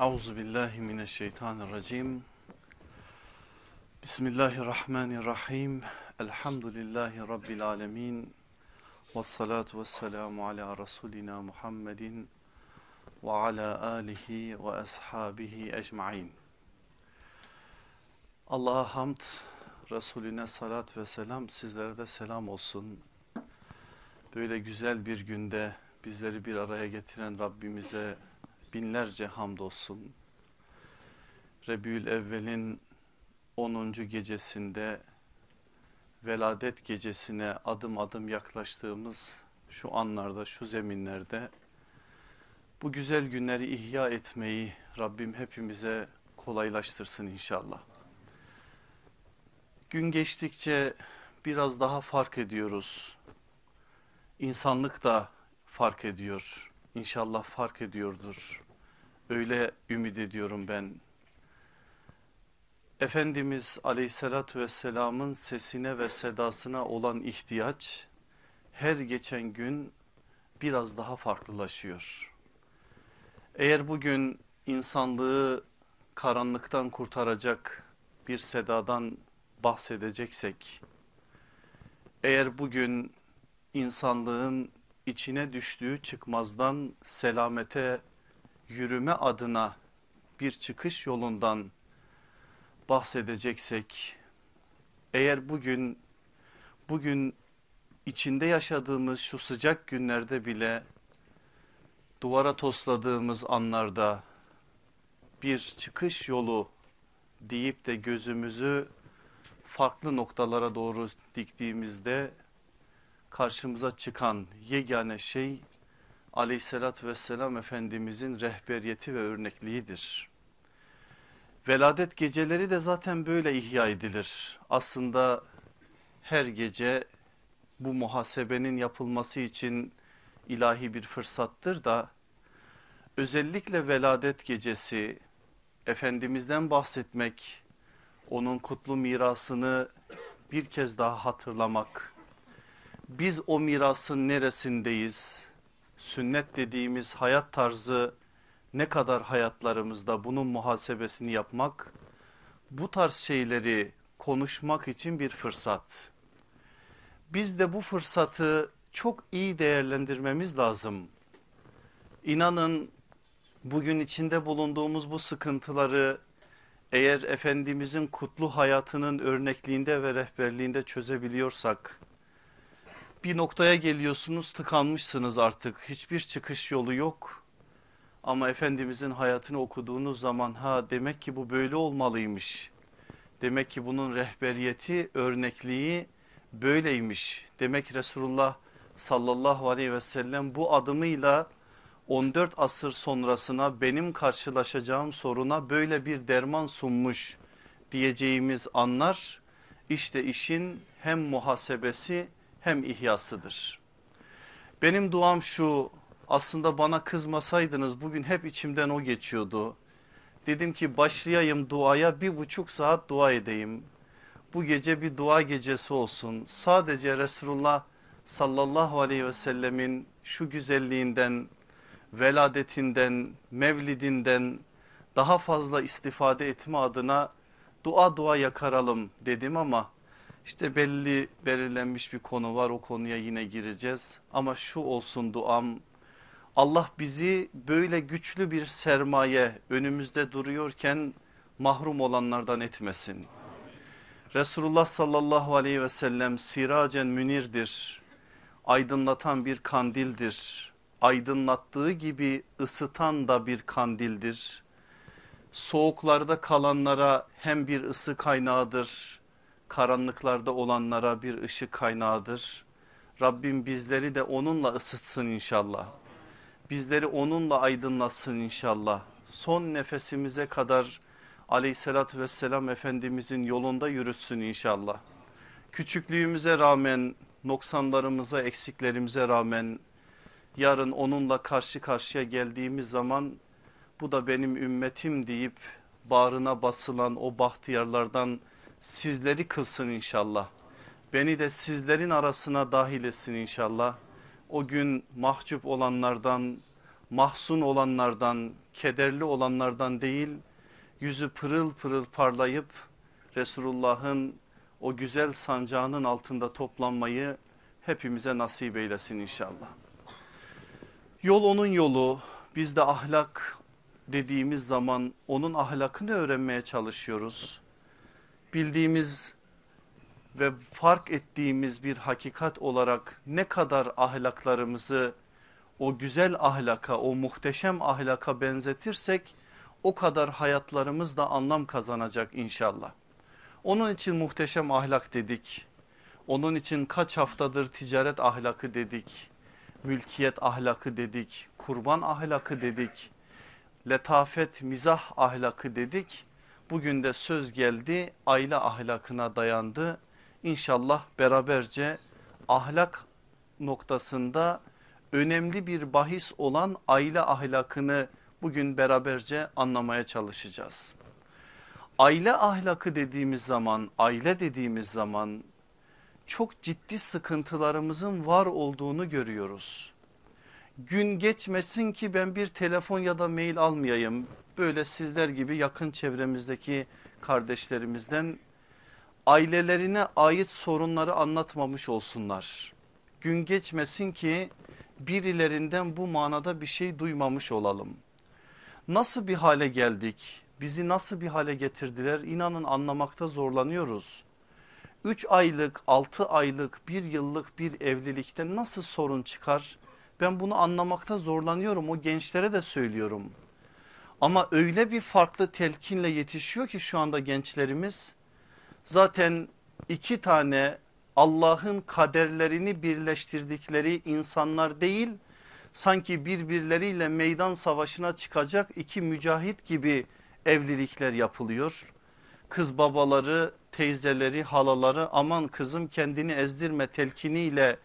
Euzu billahi mineşşeytanirracim. Bismillahirrahmanirrahim. Elhamdülillahi rabbil alamin. Ves salatu vesselamu ala rasulina Muhammedin ve ala alihi ve ashabihi ecmaîn. Allah'a hamd, Resulüne salat ve selam, sizlere de selam olsun. Böyle güzel bir günde bizleri bir araya getiren Rabbimize binlerce hamdolsun. Rebül Evvel'in 10. gecesinde veladet gecesine adım adım yaklaştığımız şu anlarda, şu zeminlerde bu güzel günleri ihya etmeyi Rabbim hepimize kolaylaştırsın inşallah. Gün geçtikçe biraz daha fark ediyoruz. İnsanlık da fark ediyor. İnşallah fark ediyordur. Öyle ümit ediyorum ben. Efendimiz aleyhissalatü vesselamın sesine ve sedasına olan ihtiyaç her geçen gün biraz daha farklılaşıyor. Eğer bugün insanlığı karanlıktan kurtaracak bir sedadan bahsedeceksek, eğer bugün insanlığın içine düştüğü çıkmazdan selamete yürüme adına bir çıkış yolundan bahsedeceksek eğer bugün bugün içinde yaşadığımız şu sıcak günlerde bile duvara tosladığımız anlarda bir çıkış yolu deyip de gözümüzü farklı noktalara doğru diktiğimizde karşımıza çıkan yegane şey aleyhissalatü vesselam Efendimizin rehberiyeti ve örnekliğidir. Veladet geceleri de zaten böyle ihya edilir. Aslında her gece bu muhasebenin yapılması için ilahi bir fırsattır da özellikle veladet gecesi Efendimiz'den bahsetmek, onun kutlu mirasını bir kez daha hatırlamak, biz o mirasın neresindeyiz? Sünnet dediğimiz hayat tarzı ne kadar hayatlarımızda bunun muhasebesini yapmak, bu tarz şeyleri konuşmak için bir fırsat. Biz de bu fırsatı çok iyi değerlendirmemiz lazım. İnanın bugün içinde bulunduğumuz bu sıkıntıları eğer Efendimizin kutlu hayatının örnekliğinde ve rehberliğinde çözebiliyorsak, bir noktaya geliyorsunuz tıkanmışsınız artık hiçbir çıkış yolu yok. Ama Efendimizin hayatını okuduğunuz zaman ha demek ki bu böyle olmalıymış. Demek ki bunun rehberiyeti örnekliği böyleymiş. Demek Resulullah sallallahu aleyhi ve sellem bu adımıyla 14 asır sonrasına benim karşılaşacağım soruna böyle bir derman sunmuş diyeceğimiz anlar işte işin hem muhasebesi hem ihyasıdır. Benim duam şu aslında bana kızmasaydınız bugün hep içimden o geçiyordu. Dedim ki başlayayım duaya bir buçuk saat dua edeyim. Bu gece bir dua gecesi olsun. Sadece Resulullah sallallahu aleyhi ve sellemin şu güzelliğinden, veladetinden, mevlidinden daha fazla istifade etme adına dua dua yakaralım dedim ama işte belli belirlenmiş bir konu var o konuya yine gireceğiz ama şu olsun duam Allah bizi böyle güçlü bir sermaye önümüzde duruyorken mahrum olanlardan etmesin. Resulullah sallallahu aleyhi ve sellem siracen münirdir. Aydınlatan bir kandildir. Aydınlattığı gibi ısıtan da bir kandildir. Soğuklarda kalanlara hem bir ısı kaynağıdır karanlıklarda olanlara bir ışık kaynağıdır. Rabbim bizleri de onunla ısıtsın inşallah. Bizleri onunla aydınlatsın inşallah. Son nefesimize kadar aleyhissalatü vesselam Efendimizin yolunda yürütsün inşallah. Küçüklüğümüze rağmen, noksanlarımıza, eksiklerimize rağmen yarın onunla karşı karşıya geldiğimiz zaman bu da benim ümmetim deyip bağrına basılan o bahtiyarlardan sizleri kılsın inşallah. Beni de sizlerin arasına dahil etsin inşallah. O gün mahcup olanlardan, mahzun olanlardan, kederli olanlardan değil yüzü pırıl pırıl parlayıp Resulullah'ın o güzel sancağının altında toplanmayı hepimize nasip eylesin inşallah. Yol onun yolu biz de ahlak dediğimiz zaman onun ahlakını öğrenmeye çalışıyoruz. Bildiğimiz ve fark ettiğimiz bir hakikat olarak ne kadar ahlaklarımızı o güzel ahlaka o muhteşem ahlaka benzetirsek o kadar hayatlarımız da anlam kazanacak inşallah. Onun için muhteşem ahlak dedik. Onun için kaç haftadır ticaret ahlakı dedik. Mülkiyet ahlakı dedik. Kurban ahlakı dedik. Letafet mizah ahlakı dedik. Bugün de söz geldi aile ahlakına dayandı. İnşallah beraberce ahlak noktasında önemli bir bahis olan aile ahlakını bugün beraberce anlamaya çalışacağız. Aile ahlakı dediğimiz zaman, aile dediğimiz zaman çok ciddi sıkıntılarımızın var olduğunu görüyoruz. Gün geçmesin ki ben bir telefon ya da mail almayayım. Böyle sizler gibi yakın çevremizdeki kardeşlerimizden ailelerine ait sorunları anlatmamış olsunlar. Gün geçmesin ki birilerinden bu manada bir şey duymamış olalım. Nasıl bir hale geldik? Bizi nasıl bir hale getirdiler? İnanın anlamakta zorlanıyoruz. 3 aylık, 6 aylık, 1 yıllık bir evlilikte nasıl sorun çıkar? Ben bunu anlamakta zorlanıyorum. O gençlere de söylüyorum. Ama öyle bir farklı telkinle yetişiyor ki şu anda gençlerimiz. Zaten iki tane Allah'ın kaderlerini birleştirdikleri insanlar değil sanki birbirleriyle meydan savaşına çıkacak iki mücahit gibi evlilikler yapılıyor. Kız babaları, teyzeleri, halaları aman kızım kendini ezdirme telkiniyle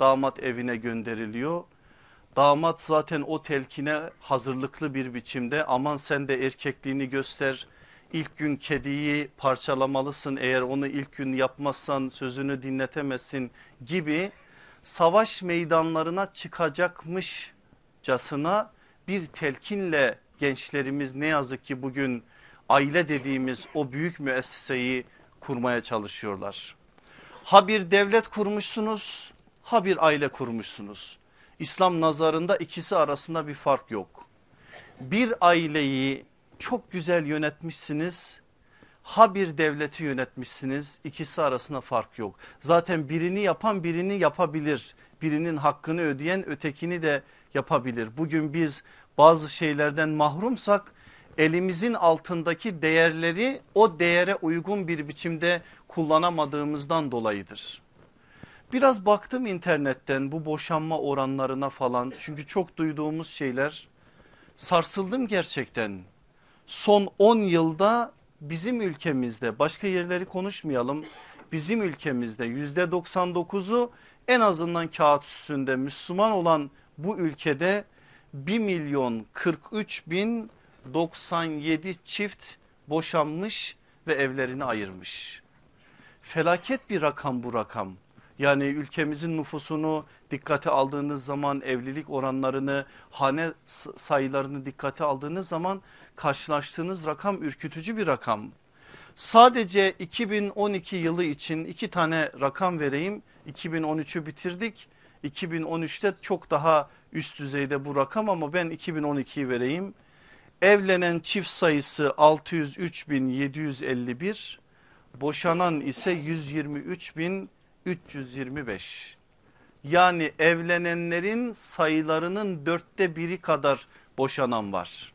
damat evine gönderiliyor. Damat zaten o telkine hazırlıklı bir biçimde aman sen de erkekliğini göster. İlk gün kediyi parçalamalısın eğer onu ilk gün yapmazsan sözünü dinletemezsin gibi savaş meydanlarına çıkacakmışcasına bir telkinle gençlerimiz ne yazık ki bugün aile dediğimiz o büyük müesseseyi kurmaya çalışıyorlar. Ha bir devlet kurmuşsunuz ha bir aile kurmuşsunuz. İslam nazarında ikisi arasında bir fark yok. Bir aileyi çok güzel yönetmişsiniz ha bir devleti yönetmişsiniz ikisi arasında fark yok. Zaten birini yapan birini yapabilir. Birinin hakkını ödeyen ötekini de yapabilir. Bugün biz bazı şeylerden mahrumsak elimizin altındaki değerleri o değere uygun bir biçimde kullanamadığımızdan dolayıdır. Biraz baktım internetten bu boşanma oranlarına falan çünkü çok duyduğumuz şeyler sarsıldım gerçekten. Son 10 yılda bizim ülkemizde başka yerleri konuşmayalım bizim ülkemizde yüzde 99'u en azından kağıt üstünde Müslüman olan bu ülkede 1 milyon 43 bin 97 çift boşanmış ve evlerini ayırmış. Felaket bir rakam bu rakam. Yani ülkemizin nüfusunu dikkate aldığınız zaman evlilik oranlarını hane sayılarını dikkate aldığınız zaman karşılaştığınız rakam ürkütücü bir rakam. Sadece 2012 yılı için iki tane rakam vereyim. 2013'ü bitirdik. 2013'te çok daha üst düzeyde bu rakam ama ben 2012'yi vereyim. Evlenen çift sayısı 603.751, boşanan ise 123.325. Yani evlenenlerin sayılarının dörtte biri kadar boşanan var.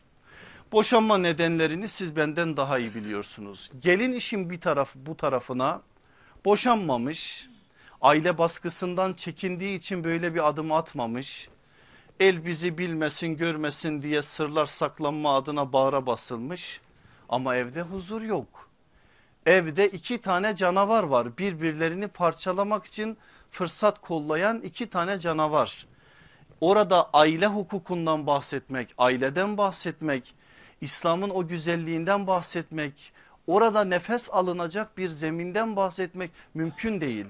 Boşanma nedenlerini siz benden daha iyi biliyorsunuz. Gelin işin bir taraf bu tarafına boşanmamış, aile baskısından çekindiği için böyle bir adım atmamış. El bizi bilmesin görmesin diye sırlar saklanma adına bağra basılmış ama evde huzur yok. Evde iki tane canavar var birbirlerini parçalamak için fırsat kollayan iki tane canavar. Orada aile hukukundan bahsetmek, aileden bahsetmek, İslam'ın o güzelliğinden bahsetmek, orada nefes alınacak bir zeminden bahsetmek mümkün değil.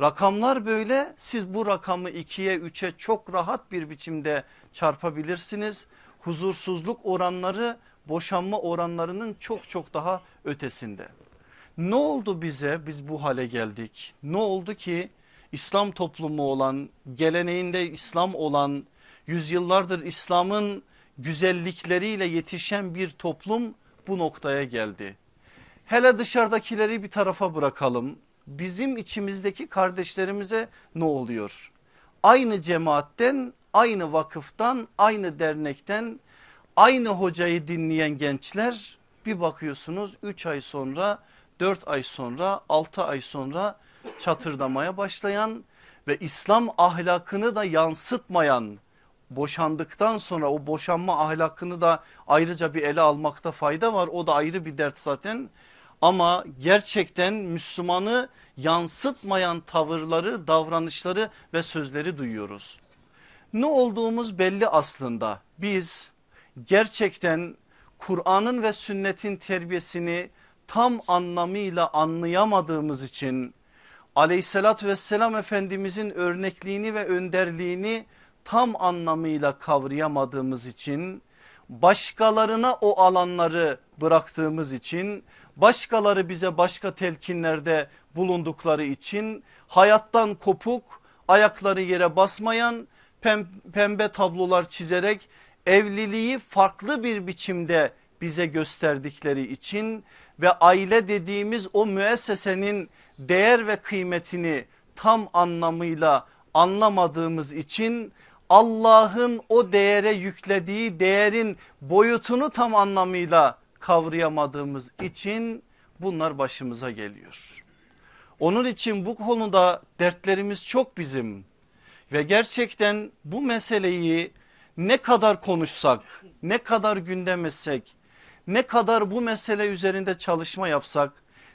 Rakamlar böyle siz bu rakamı ikiye üçe çok rahat bir biçimde çarpabilirsiniz. huzursuzluk oranları boşanma oranlarının çok çok daha ötesinde. Ne oldu bize biz bu hale geldik? Ne oldu ki İslam toplumu olan geleneğinde İslam olan yüzyıllardır İslam'ın güzellikleriyle yetişen bir toplum bu noktaya geldi. Hele dışarıdakileri bir tarafa bırakalım. Bizim içimizdeki kardeşlerimize ne oluyor? Aynı cemaatten, aynı vakıftan, aynı dernekten, aynı hocayı dinleyen gençler bir bakıyorsunuz 3 ay sonra, 4 ay sonra, 6 ay sonra çatırdamaya başlayan ve İslam ahlakını da yansıtmayan boşandıktan sonra o boşanma ahlakını da ayrıca bir ele almakta fayda var. O da ayrı bir dert zaten. Ama gerçekten Müslümanı yansıtmayan tavırları, davranışları ve sözleri duyuyoruz. Ne olduğumuz belli aslında. Biz gerçekten Kur'an'ın ve sünnetin terbiyesini tam anlamıyla anlayamadığımız için aleyhissalatü vesselam efendimizin örnekliğini ve önderliğini tam anlamıyla kavrayamadığımız için başkalarına o alanları bıraktığımız için başkaları bize başka telkinlerde bulundukları için hayattan kopuk ayakları yere basmayan pembe tablolar çizerek evliliği farklı bir biçimde bize gösterdikleri için ve aile dediğimiz o müessesenin değer ve kıymetini tam anlamıyla anlamadığımız için Allah'ın o değere yüklediği değerin boyutunu tam anlamıyla kavrayamadığımız için bunlar başımıza geliyor. Onun için bu konuda dertlerimiz çok bizim ve gerçekten bu meseleyi ne kadar konuşsak, ne kadar gündem etsek, ne kadar bu mesele üzerinde çalışma yapsak,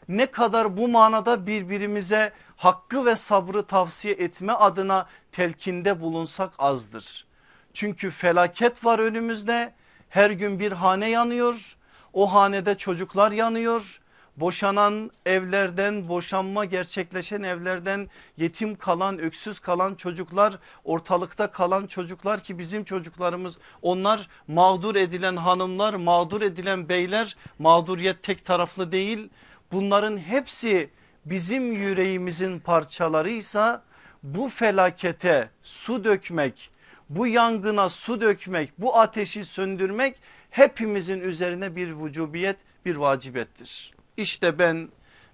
ne kadar bu manada birbirimize hakkı ve sabrı tavsiye etme adına telkinde bulunsak azdır. Çünkü felaket var önümüzde. Her gün bir hane yanıyor. O hanede çocuklar yanıyor boşanan evlerden boşanma gerçekleşen evlerden yetim kalan öksüz kalan çocuklar ortalıkta kalan çocuklar ki bizim çocuklarımız onlar mağdur edilen hanımlar mağdur edilen beyler mağduriyet tek taraflı değil bunların hepsi bizim yüreğimizin parçalarıysa bu felakete su dökmek bu yangına su dökmek bu ateşi söndürmek hepimizin üzerine bir vücubiyet bir vacibettir. İşte ben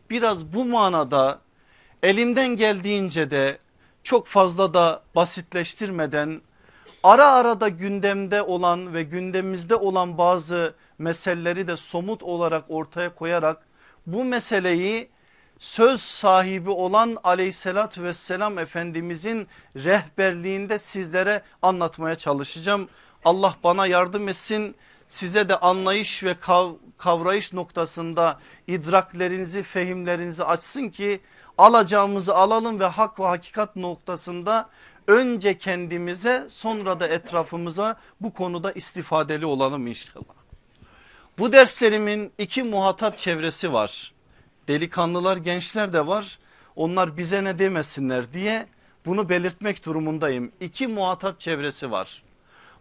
biraz bu manada elimden geldiğince de çok fazla da basitleştirmeden ara ara da gündemde olan ve gündemimizde olan bazı meseleleri de somut olarak ortaya koyarak bu meseleyi söz sahibi olan aleyhissalatü vesselam efendimizin rehberliğinde sizlere anlatmaya çalışacağım. Allah bana yardım etsin size de anlayış ve kavrayış noktasında idraklerinizi fehimlerinizi açsın ki alacağımızı alalım ve hak ve hakikat noktasında önce kendimize sonra da etrafımıza bu konuda istifadeli olalım inşallah. Bu derslerimin iki muhatap çevresi var. Delikanlılar gençler de var onlar bize ne demesinler diye bunu belirtmek durumundayım. İki muhatap çevresi var.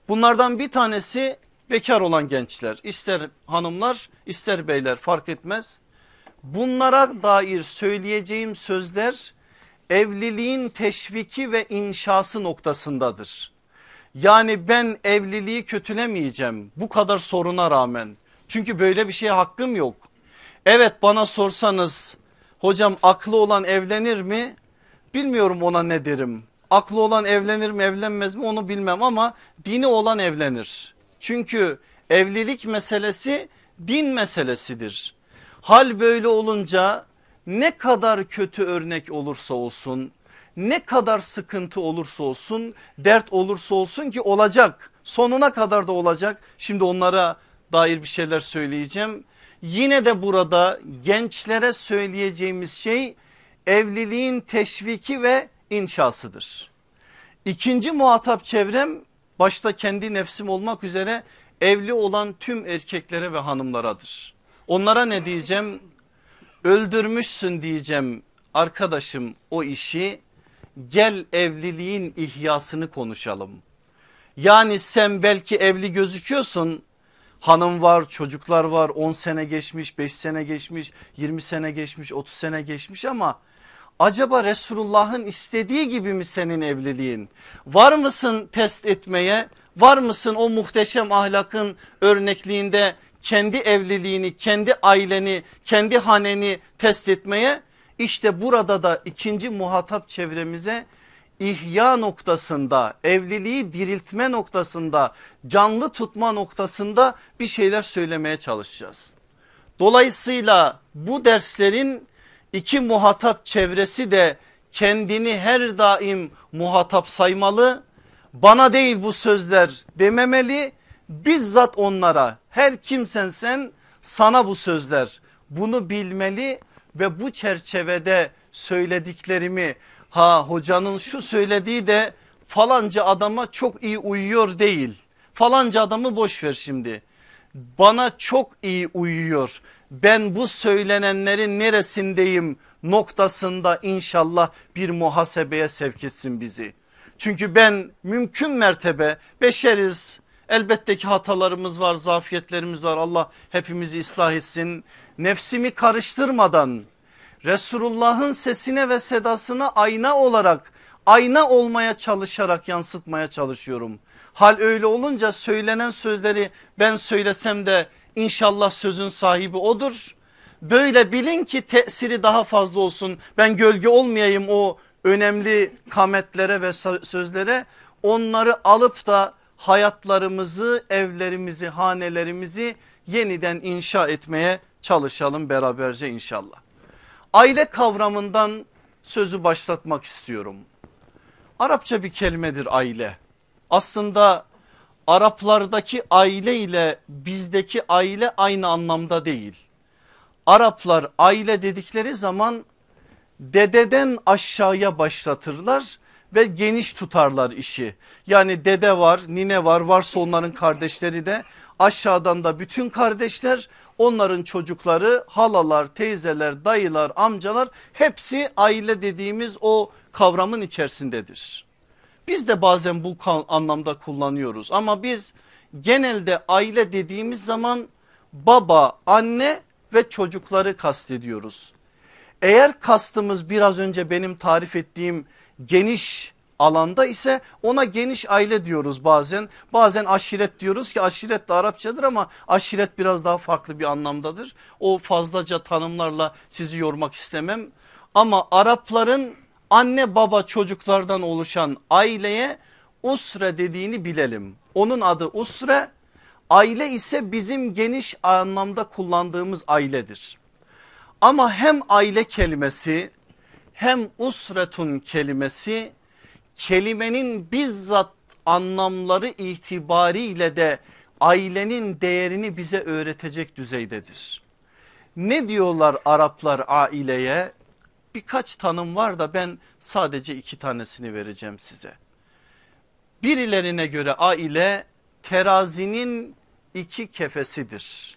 Bunlardan bir tanesi bekar olan gençler ister hanımlar ister beyler fark etmez. Bunlara dair söyleyeceğim sözler evliliğin teşviki ve inşası noktasındadır. Yani ben evliliği kötülemeyeceğim bu kadar soruna rağmen. Çünkü böyle bir şeye hakkım yok. Evet bana sorsanız hocam aklı olan evlenir mi? Bilmiyorum ona ne derim. Aklı olan evlenir mi evlenmez mi onu bilmem ama dini olan evlenir. Çünkü evlilik meselesi din meselesidir. Hal böyle olunca ne kadar kötü örnek olursa olsun ne kadar sıkıntı olursa olsun dert olursa olsun ki olacak sonuna kadar da olacak. Şimdi onlara dair bir şeyler söyleyeceğim. Yine de burada gençlere söyleyeceğimiz şey evliliğin teşviki ve inşasıdır. İkinci muhatap çevrem başta kendi nefsim olmak üzere evli olan tüm erkeklere ve hanımlaradır. Onlara ne diyeceğim? Öldürmüşsün diyeceğim arkadaşım o işi gel evliliğin ihyasını konuşalım. Yani sen belki evli gözüküyorsun hanım var çocuklar var 10 sene geçmiş 5 sene geçmiş 20 sene geçmiş 30 sene geçmiş ama acaba Resulullah'ın istediği gibi mi senin evliliğin? Var mısın test etmeye? Var mısın o muhteşem ahlakın örnekliğinde kendi evliliğini, kendi aileni, kendi haneni test etmeye? İşte burada da ikinci muhatap çevremize ihya noktasında, evliliği diriltme noktasında, canlı tutma noktasında bir şeyler söylemeye çalışacağız. Dolayısıyla bu derslerin iki muhatap çevresi de kendini her daim muhatap saymalı. Bana değil bu sözler dememeli bizzat onlara her kimsen sen sana bu sözler bunu bilmeli ve bu çerçevede söylediklerimi ha hocanın şu söylediği de falanca adama çok iyi uyuyor değil. Falanca adamı boş ver şimdi. Bana çok iyi uyuyor. Ben bu söylenenlerin neresindeyim noktasında inşallah bir muhasebeye sevk etsin bizi. Çünkü ben mümkün mertebe beşeriz. Elbette ki hatalarımız var, zafiyetlerimiz var. Allah hepimizi ıslah etsin. Nefsimi karıştırmadan Resulullah'ın sesine ve sedasına ayna olarak ayna olmaya çalışarak yansıtmaya çalışıyorum. Hal öyle olunca söylenen sözleri ben söylesem de inşallah sözün sahibi odur. Böyle bilin ki tesiri daha fazla olsun. Ben gölge olmayayım o önemli kametlere ve sözlere. Onları alıp da hayatlarımızı, evlerimizi, hanelerimizi yeniden inşa etmeye çalışalım beraberce inşallah. Aile kavramından sözü başlatmak istiyorum. Arapça bir kelimedir aile. Aslında Araplardaki aile ile bizdeki aile aynı anlamda değil. Araplar aile dedikleri zaman dededen aşağıya başlatırlar ve geniş tutarlar işi. Yani dede var, nine var, varsa onların kardeşleri de aşağıdan da bütün kardeşler onların çocukları halalar teyzeler dayılar amcalar hepsi aile dediğimiz o kavramın içerisindedir. Biz de bazen bu anlamda kullanıyoruz ama biz genelde aile dediğimiz zaman baba anne ve çocukları kastediyoruz. Eğer kastımız biraz önce benim tarif ettiğim geniş alanda ise ona geniş aile diyoruz bazen. Bazen aşiret diyoruz ki aşiret de Arapçadır ama aşiret biraz daha farklı bir anlamdadır. O fazlaca tanımlarla sizi yormak istemem. Ama Arapların anne baba çocuklardan oluşan aileye usre dediğini bilelim. Onun adı usre aile ise bizim geniş anlamda kullandığımız ailedir. Ama hem aile kelimesi hem usretun kelimesi kelimenin bizzat anlamları itibariyle de ailenin değerini bize öğretecek düzeydedir. Ne diyorlar Araplar aileye? Birkaç tanım var da ben sadece iki tanesini vereceğim size. Birilerine göre aile terazinin iki kefesidir.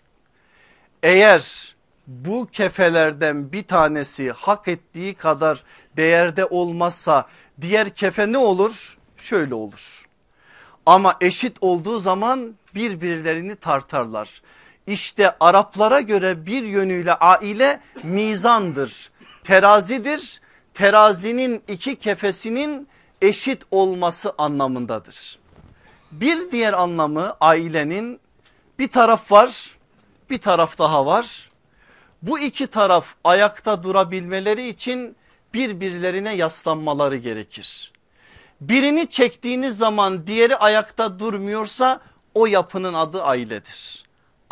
Eğer bu kefelerden bir tanesi hak ettiği kadar değerde olmazsa diğer kefe ne olur? Şöyle olur. Ama eşit olduğu zaman birbirlerini tartarlar. İşte Araplara göre bir yönüyle aile mizandır, terazidir. Terazinin iki kefesinin eşit olması anlamındadır. Bir diğer anlamı ailenin bir taraf var bir taraf daha var. Bu iki taraf ayakta durabilmeleri için birbirlerine yaslanmaları gerekir. Birini çektiğiniz zaman diğeri ayakta durmuyorsa o yapının adı ailedir.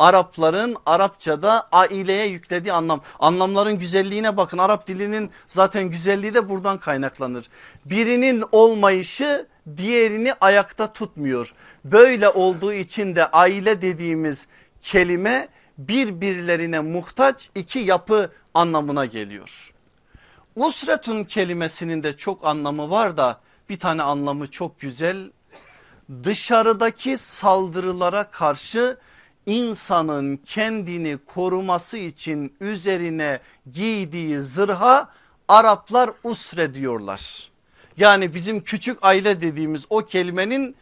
Arapların Arapçada aileye yüklediği anlam anlamların güzelliğine bakın Arap dilinin zaten güzelliği de buradan kaynaklanır. Birinin olmayışı diğerini ayakta tutmuyor. Böyle olduğu için de aile dediğimiz kelime birbirlerine muhtaç iki yapı anlamına geliyor. Usretun kelimesinin de çok anlamı var da bir tane anlamı çok güzel. Dışarıdaki saldırılara karşı insanın kendini koruması için üzerine giydiği zırha Araplar usre diyorlar. Yani bizim küçük aile dediğimiz o kelimenin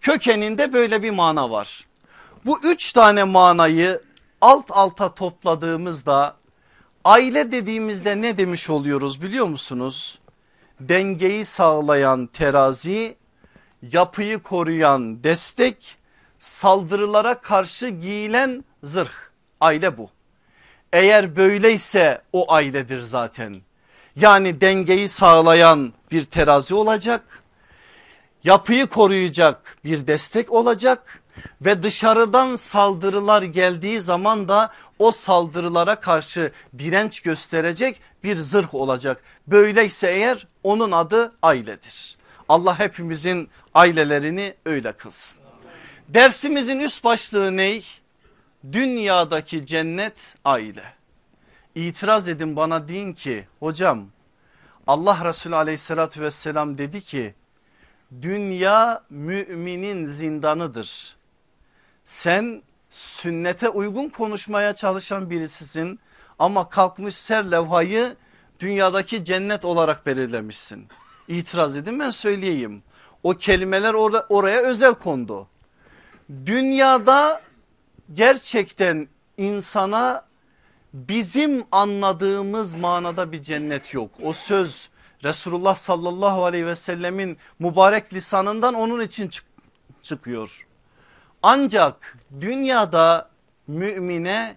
kökeninde böyle bir mana var. Bu üç tane manayı alt alta topladığımızda aile dediğimizde ne demiş oluyoruz biliyor musunuz? Dengeyi sağlayan terazi, yapıyı koruyan destek, saldırılara karşı giyilen zırh. Aile bu. Eğer böyleyse o ailedir zaten. Yani dengeyi sağlayan bir terazi olacak. Yapıyı koruyacak bir destek olacak ve dışarıdan saldırılar geldiği zaman da o saldırılara karşı direnç gösterecek bir zırh olacak. Böyleyse eğer onun adı ailedir. Allah hepimizin ailelerini öyle kılsın. Dersimizin üst başlığı ne? Dünyadaki cennet aile. İtiraz edin bana deyin ki hocam Allah Resulü aleyhissalatü vesselam dedi ki dünya müminin zindanıdır. Sen sünnete uygun konuşmaya çalışan birisisin ama kalkmış ser levhayı dünyadaki cennet olarak belirlemişsin. İtiraz edin ben söyleyeyim. O kelimeler orada, oraya özel kondu. Dünyada gerçekten insana bizim anladığımız manada bir cennet yok. O söz Resulullah sallallahu aleyhi ve sellemin mübarek lisanından onun için çık çıkıyor. Ancak dünyada mümine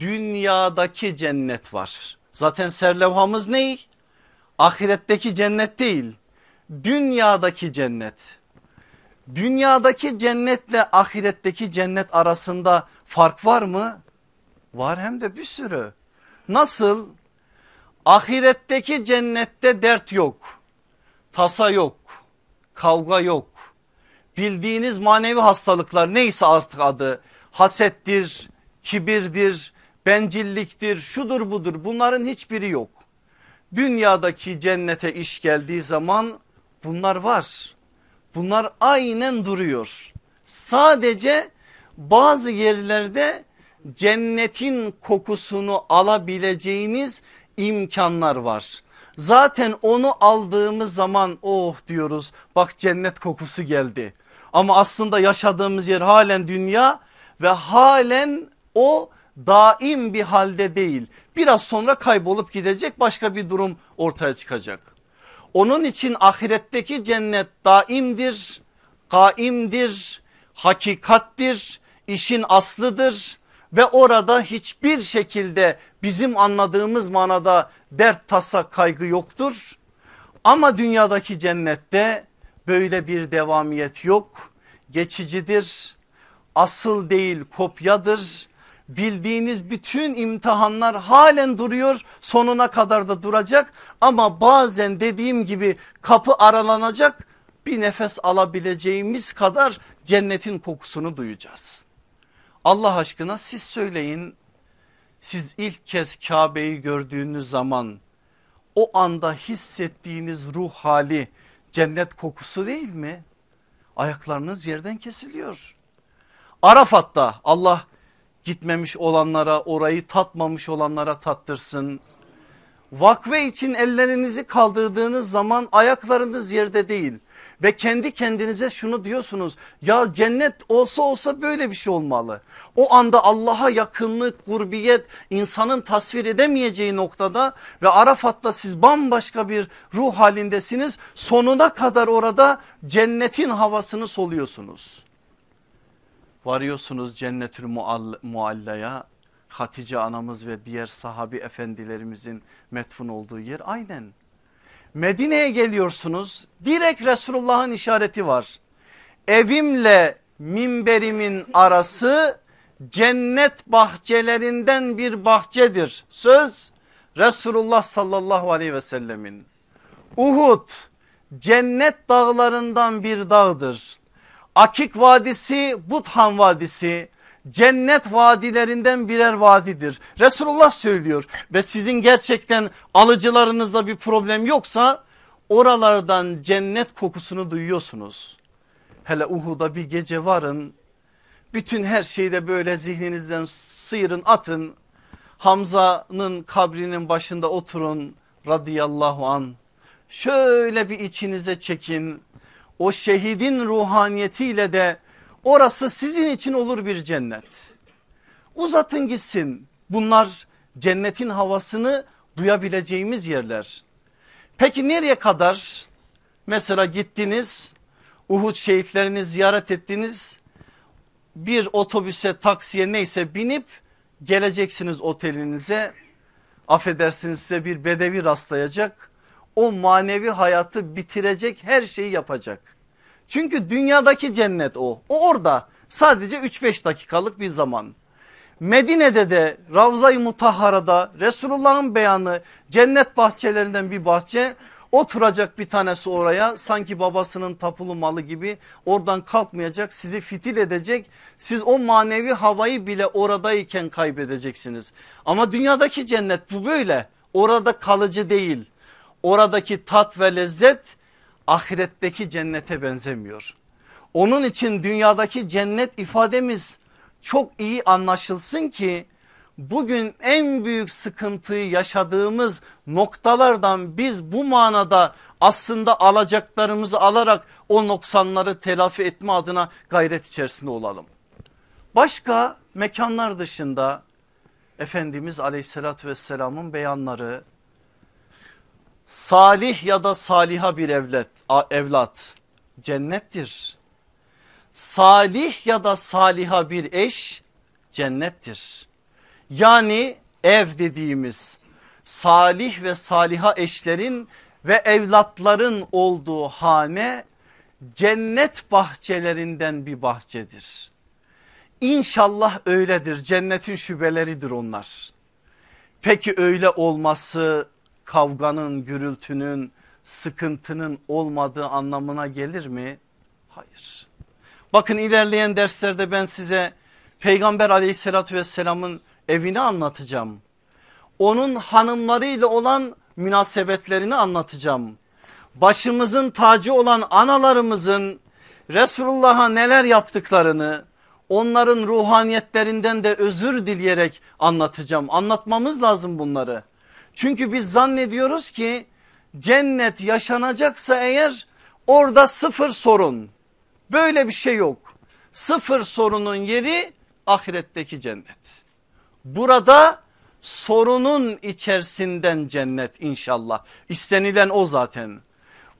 dünyadaki cennet var. Zaten serlevhamız ne? Ahiretteki cennet değil. Dünyadaki cennet. Dünyadaki cennetle ahiretteki cennet arasında fark var mı? Var hem de bir sürü. Nasıl? Ahiretteki cennette dert yok. Tasa yok. Kavga yok. Bildiğiniz manevi hastalıklar neyse artık adı hasettir, kibirdir, bencilliktir, şudur budur bunların hiçbiri yok. Dünyadaki cennete iş geldiği zaman bunlar var. Bunlar aynen duruyor. Sadece bazı yerlerde cennetin kokusunu alabileceğiniz imkanlar var. Zaten onu aldığımız zaman oh diyoruz bak cennet kokusu geldi. Ama aslında yaşadığımız yer halen dünya ve halen o daim bir halde değil. Biraz sonra kaybolup gidecek başka bir durum ortaya çıkacak. Onun için ahiretteki cennet daimdir, kaimdir, hakikattir, işin aslıdır ve orada hiçbir şekilde bizim anladığımız manada dert tasa kaygı yoktur. Ama dünyadaki cennette böyle bir devamiyet yok. Geçicidir, asıl değil kopyadır. Bildiğiniz bütün imtihanlar halen duruyor sonuna kadar da duracak ama bazen dediğim gibi kapı aralanacak bir nefes alabileceğimiz kadar cennetin kokusunu duyacağız. Allah aşkına siz söyleyin siz ilk kez Kabe'yi gördüğünüz zaman o anda hissettiğiniz ruh hali cennet kokusu değil mi? Ayaklarınız yerden kesiliyor. Arafat'ta Allah gitmemiş olanlara orayı tatmamış olanlara tattırsın. Vakfe için ellerinizi kaldırdığınız zaman ayaklarınız yerde değil ve kendi kendinize şunu diyorsunuz ya cennet olsa olsa böyle bir şey olmalı. O anda Allah'a yakınlık, kurbiyet insanın tasvir edemeyeceği noktada ve Arafat'ta siz bambaşka bir ruh halindesiniz. Sonuna kadar orada cennetin havasını soluyorsunuz. Varıyorsunuz cennetül muallaya Hatice anamız ve diğer sahabi efendilerimizin metfun olduğu yer aynen. Medine'ye geliyorsunuz direkt Resulullah'ın işareti var. Evimle minberimin arası cennet bahçelerinden bir bahçedir. Söz Resulullah sallallahu aleyhi ve sellemin. Uhud cennet dağlarından bir dağdır. Akik Vadisi Buthan Vadisi cennet vadilerinden birer vadidir. Resulullah söylüyor ve sizin gerçekten alıcılarınızda bir problem yoksa oralardan cennet kokusunu duyuyorsunuz. Hele Uhud'a bir gece varın bütün her şeyi de böyle zihninizden sıyırın atın. Hamza'nın kabrinin başında oturun radıyallahu an. Şöyle bir içinize çekin o şehidin ruhaniyetiyle de orası sizin için olur bir cennet. Uzatın gitsin bunlar cennetin havasını duyabileceğimiz yerler. Peki nereye kadar? Mesela gittiniz Uhud şehitlerini ziyaret ettiniz. Bir otobüse taksiye neyse binip geleceksiniz otelinize. Affedersiniz size bir bedevi rastlayacak. O manevi hayatı bitirecek her şeyi yapacak. Çünkü dünyadaki cennet o. O orada sadece 3-5 dakikalık bir zaman. Medine'de de Ravza-i Mutahhara'da Resulullah'ın beyanı cennet bahçelerinden bir bahçe oturacak bir tanesi oraya sanki babasının tapulu malı gibi oradan kalkmayacak sizi fitil edecek siz o manevi havayı bile oradayken kaybedeceksiniz ama dünyadaki cennet bu böyle orada kalıcı değil oradaki tat ve lezzet ahiretteki cennete benzemiyor onun için dünyadaki cennet ifademiz çok iyi anlaşılsın ki bugün en büyük sıkıntıyı yaşadığımız noktalardan biz bu manada aslında alacaklarımızı alarak o noksanları telafi etme adına gayret içerisinde olalım. Başka mekanlar dışında Efendimiz aleyhissalatü vesselamın beyanları salih ya da saliha bir evlat, evlat cennettir. Salih ya da saliha bir eş cennettir. Yani ev dediğimiz salih ve saliha eşlerin ve evlatların olduğu hane cennet bahçelerinden bir bahçedir. İnşallah öyledir cennetin şubeleridir onlar. Peki öyle olması kavganın gürültünün sıkıntının olmadığı anlamına gelir mi? Hayır. Bakın ilerleyen derslerde ben size Peygamber aleyhissalatü vesselamın evini anlatacağım. Onun hanımlarıyla olan münasebetlerini anlatacağım. Başımızın tacı olan analarımızın Resulullah'a neler yaptıklarını onların ruhaniyetlerinden de özür dileyerek anlatacağım. Anlatmamız lazım bunları. Çünkü biz zannediyoruz ki cennet yaşanacaksa eğer orada sıfır sorun. Böyle bir şey yok. Sıfır sorunun yeri ahiretteki cennet. Burada sorunun içerisinden cennet inşallah. İstenilen o zaten.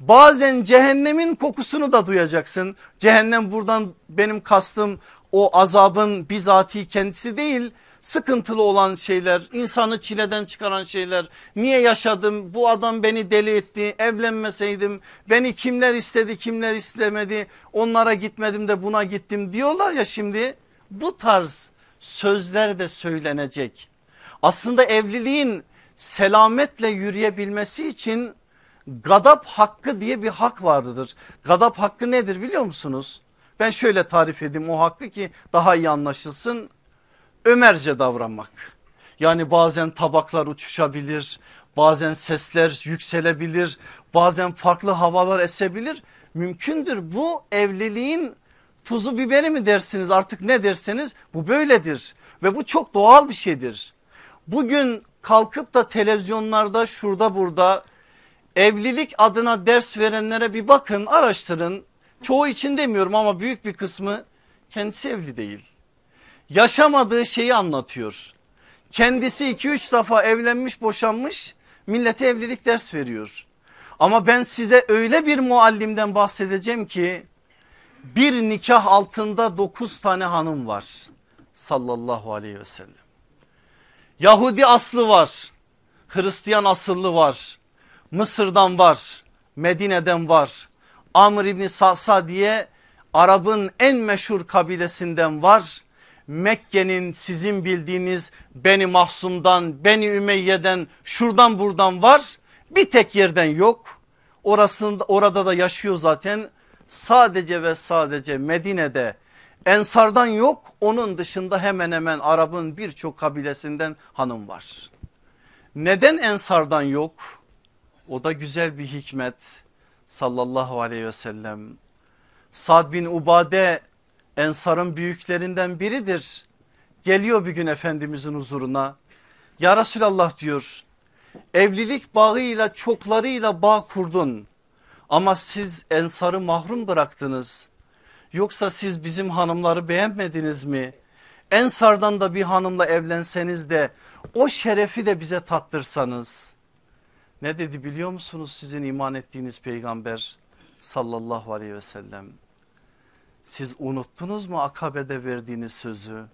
Bazen cehennemin kokusunu da duyacaksın. Cehennem buradan benim kastım o azabın bizatihi kendisi değil sıkıntılı olan şeyler insanı çileden çıkaran şeyler niye yaşadım bu adam beni deli etti evlenmeseydim beni kimler istedi kimler istemedi onlara gitmedim de buna gittim diyorlar ya şimdi bu tarz sözler de söylenecek. Aslında evliliğin selametle yürüyebilmesi için gadap hakkı diye bir hak vardır. Gadap hakkı nedir biliyor musunuz? Ben şöyle tarif edeyim o hakkı ki daha iyi anlaşılsın. Ömerce davranmak. Yani bazen tabaklar uçuşabilir, bazen sesler yükselebilir, bazen farklı havalar esebilir. Mümkündür bu evliliğin tuzu biberi mi dersiniz artık ne derseniz bu böyledir ve bu çok doğal bir şeydir. Bugün kalkıp da televizyonlarda şurada burada evlilik adına ders verenlere bir bakın araştırın. Çoğu için demiyorum ama büyük bir kısmı kendisi evli değil. Yaşamadığı şeyi anlatıyor. Kendisi 2-3 defa evlenmiş boşanmış millete evlilik ders veriyor. Ama ben size öyle bir muallimden bahsedeceğim ki bir nikah altında dokuz tane hanım var sallallahu aleyhi ve sellem. Yahudi aslı var, Hristiyan asıllı var, Mısır'dan var, Medine'den var, Amr İbni Sa'sa diye Arap'ın en meşhur kabilesinden var. Mekke'nin sizin bildiğiniz Beni Mahsum'dan, Beni Ümeyye'den, şuradan buradan var. Bir tek yerden yok. Orasında, orada da yaşıyor zaten sadece ve sadece Medine'de Ensardan yok onun dışında hemen hemen Arap'ın birçok kabilesinden hanım var. Neden Ensardan yok? O da güzel bir hikmet sallallahu aleyhi ve sellem. Sad bin Ubade Ensar'ın büyüklerinden biridir. Geliyor bir gün Efendimizin huzuruna. Ya Resulallah diyor evlilik bağıyla çoklarıyla bağ kurdun. Ama siz ensarı mahrum bıraktınız. Yoksa siz bizim hanımları beğenmediniz mi? Ensardan da bir hanımla evlenseniz de o şerefi de bize tattırsanız. Ne dedi biliyor musunuz sizin iman ettiğiniz peygamber sallallahu aleyhi ve sellem? Siz unuttunuz mu akabede verdiğiniz sözü?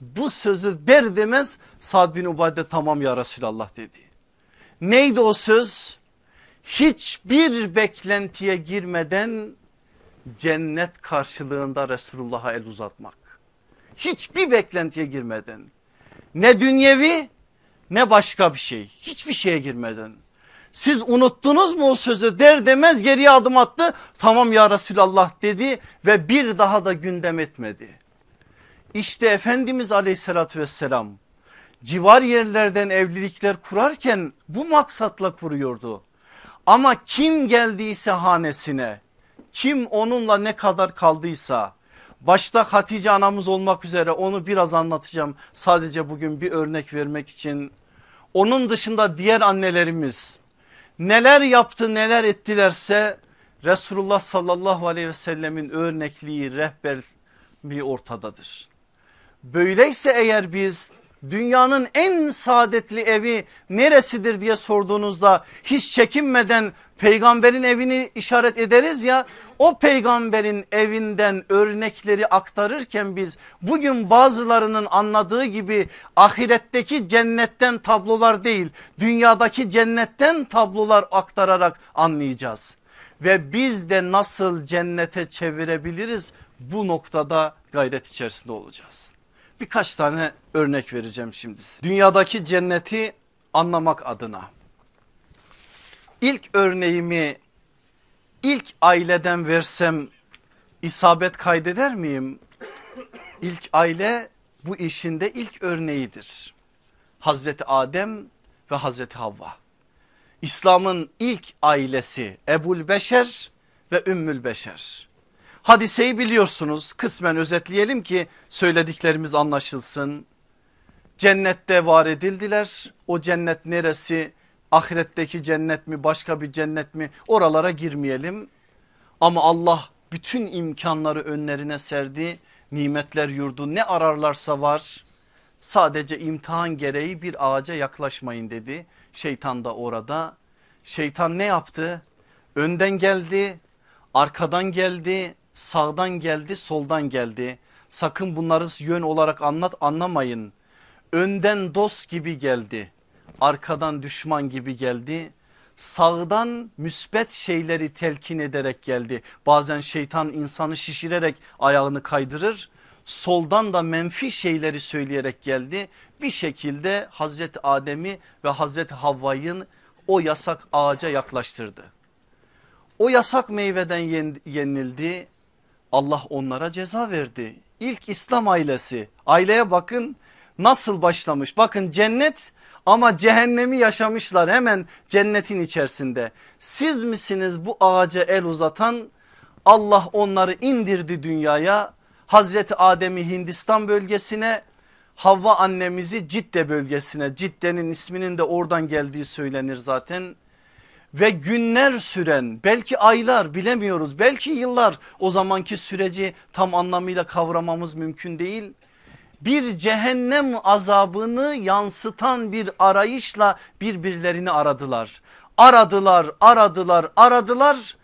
Bu sözü der demez Sad bin Ubade tamam ya Resulallah dedi. Neydi o söz? Hiçbir beklentiye girmeden cennet karşılığında Resulullah'a el uzatmak. Hiçbir beklentiye girmeden. Ne dünyevi ne başka bir şey. Hiçbir şeye girmeden. Siz unuttunuz mu o sözü der demez geriye adım attı. Tamam ya Resulallah dedi ve bir daha da gündem etmedi. İşte Efendimiz aleyhissalatü vesselam civar yerlerden evlilikler kurarken bu maksatla kuruyordu. Ama kim geldiyse hanesine kim onunla ne kadar kaldıysa başta Hatice anamız olmak üzere onu biraz anlatacağım. Sadece bugün bir örnek vermek için onun dışında diğer annelerimiz neler yaptı neler ettilerse Resulullah sallallahu aleyhi ve sellemin örnekliği rehberliği ortadadır. Böyleyse eğer biz dünyanın en saadetli evi neresidir diye sorduğunuzda hiç çekinmeden peygamberin evini işaret ederiz ya o peygamberin evinden örnekleri aktarırken biz bugün bazılarının anladığı gibi ahiretteki cennetten tablolar değil dünyadaki cennetten tablolar aktararak anlayacağız. Ve biz de nasıl cennete çevirebiliriz bu noktada gayret içerisinde olacağız. Birkaç tane örnek vereceğim şimdi. Dünyadaki cenneti anlamak adına. İlk örneğimi ilk aileden versem isabet kaydeder miyim? İlk aile bu işinde ilk örneğidir. Hazreti Adem ve Hazreti Havva. İslam'ın ilk ailesi Ebul Beşer ve Ümmül Beşer. Hadiseyi biliyorsunuz kısmen özetleyelim ki söylediklerimiz anlaşılsın. Cennette var edildiler o cennet neresi ahiretteki cennet mi başka bir cennet mi? Oralara girmeyelim. Ama Allah bütün imkanları önlerine serdi. Nimetler yurdu ne ararlarsa var. Sadece imtihan gereği bir ağaca yaklaşmayın dedi. Şeytan da orada. Şeytan ne yaptı? Önden geldi arkadan geldi sağdan geldi soldan geldi. Sakın bunları yön olarak anlat anlamayın. Önden dost gibi geldi arkadan düşman gibi geldi. Sağdan müsbet şeyleri telkin ederek geldi. Bazen şeytan insanı şişirerek ayağını kaydırır. Soldan da menfi şeyleri söyleyerek geldi. Bir şekilde Hazreti Adem'i ve Hazreti Havva'yı o yasak ağaca yaklaştırdı. O yasak meyveden yenildi. Allah onlara ceza verdi. İlk İslam ailesi aileye bakın nasıl başlamış. Bakın cennet ama cehennemi yaşamışlar hemen cennetin içerisinde. Siz misiniz bu ağaca el uzatan? Allah onları indirdi dünyaya. Hazreti Adem'i Hindistan bölgesine Havva annemizi Cidde bölgesine Cidde'nin isminin de oradan geldiği söylenir zaten. Ve günler süren belki aylar bilemiyoruz belki yıllar o zamanki süreci tam anlamıyla kavramamız mümkün değil bir cehennem azabını yansıtan bir arayışla birbirlerini aradılar. Aradılar, aradılar, aradılar.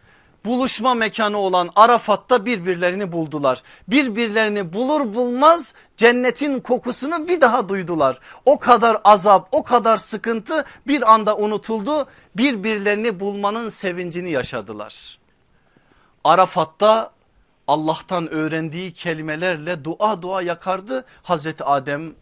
Buluşma mekanı olan Arafat'ta birbirlerini buldular. Birbirlerini bulur bulmaz cennetin kokusunu bir daha duydular. O kadar azap, o kadar sıkıntı bir anda unutuldu. Birbirlerini bulmanın sevincini yaşadılar. Arafat'ta Allah'tan öğrendiği kelimelerle dua dua yakardı Hazreti Adem.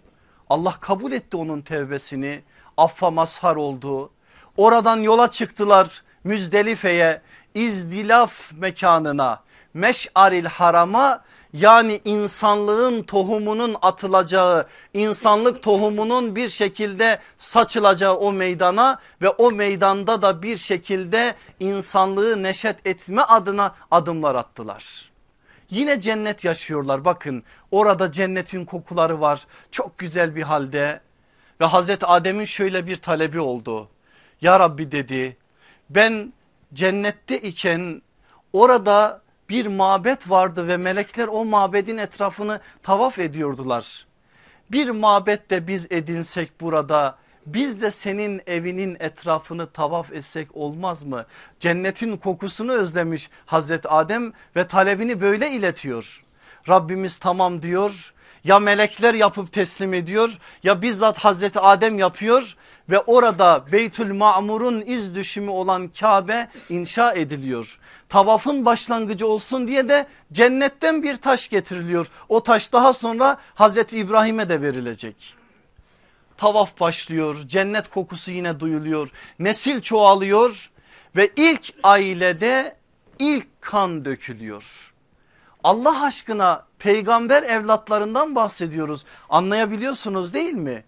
Allah kabul etti onun tevbesini affa mazhar oldu. Oradan yola çıktılar Müzdelife'ye izdilaf mekanına meş'aril harama yani insanlığın tohumunun atılacağı insanlık tohumunun bir şekilde saçılacağı o meydana ve o meydanda da bir şekilde insanlığı neşet etme adına adımlar attılar. Yine cennet yaşıyorlar bakın orada cennetin kokuları var çok güzel bir halde ve Hazreti Adem'in şöyle bir talebi oldu. Ya Rabbi dedi ben cennette iken orada bir mabet vardı ve melekler o mabedin etrafını tavaf ediyordular. Bir mabette biz edinsek burada biz de senin evinin etrafını tavaf etsek olmaz mı? Cennetin kokusunu özlemiş Hazreti Adem ve talebini böyle iletiyor. Rabbimiz tamam diyor ya melekler yapıp teslim ediyor ya bizzat Hazreti Adem yapıyor ve orada Beytül Ma'mur'un iz düşümü olan Kabe inşa ediliyor. Tavafın başlangıcı olsun diye de cennetten bir taş getiriliyor. O taş daha sonra Hazreti İbrahim'e de verilecek. Tavaf başlıyor cennet kokusu yine duyuluyor nesil çoğalıyor ve ilk ailede ilk kan dökülüyor. Allah aşkına peygamber evlatlarından bahsediyoruz anlayabiliyorsunuz değil mi?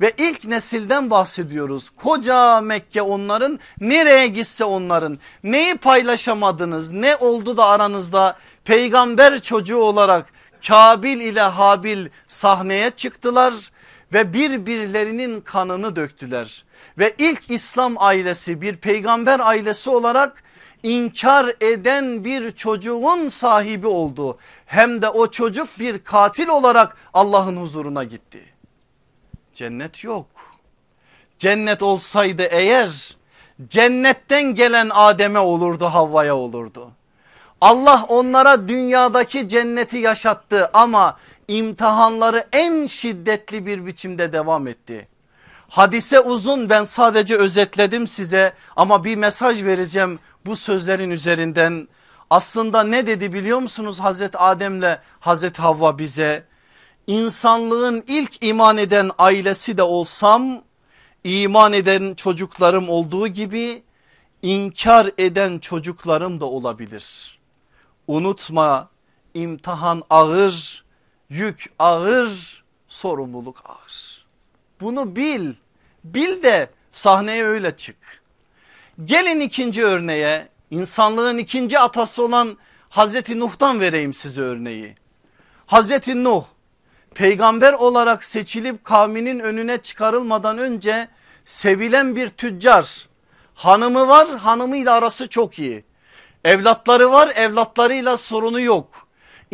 Ve ilk nesilden bahsediyoruz. Koca Mekke onların nereye gitse onların neyi paylaşamadınız ne oldu da aranızda peygamber çocuğu olarak Kabil ile Habil sahneye çıktılar ve birbirlerinin kanını döktüler. Ve ilk İslam ailesi bir peygamber ailesi olarak inkar eden bir çocuğun sahibi oldu. Hem de o çocuk bir katil olarak Allah'ın huzuruna gitti. Cennet yok. Cennet olsaydı eğer cennetten gelen Adem'e olurdu Havva'ya olurdu. Allah onlara dünyadaki cenneti yaşattı ama imtihanları en şiddetli bir biçimde devam etti. Hadise uzun ben sadece özetledim size ama bir mesaj vereceğim bu sözlerin üzerinden. Aslında ne dedi biliyor musunuz Hazreti Adem'le Hazreti Havva bize? İnsanlığın ilk iman eden ailesi de olsam iman eden çocuklarım olduğu gibi inkar eden çocuklarım da olabilir. Unutma imtihan ağır, yük ağır, sorumluluk ağır. Bunu bil, bil de sahneye öyle çık. Gelin ikinci örneğe insanlığın ikinci atası olan Hazreti Nuh'tan vereyim size örneği. Hazreti Nuh peygamber olarak seçilip kavminin önüne çıkarılmadan önce sevilen bir tüccar. Hanımı var hanımıyla arası çok iyi. Evlatları var evlatlarıyla sorunu yok.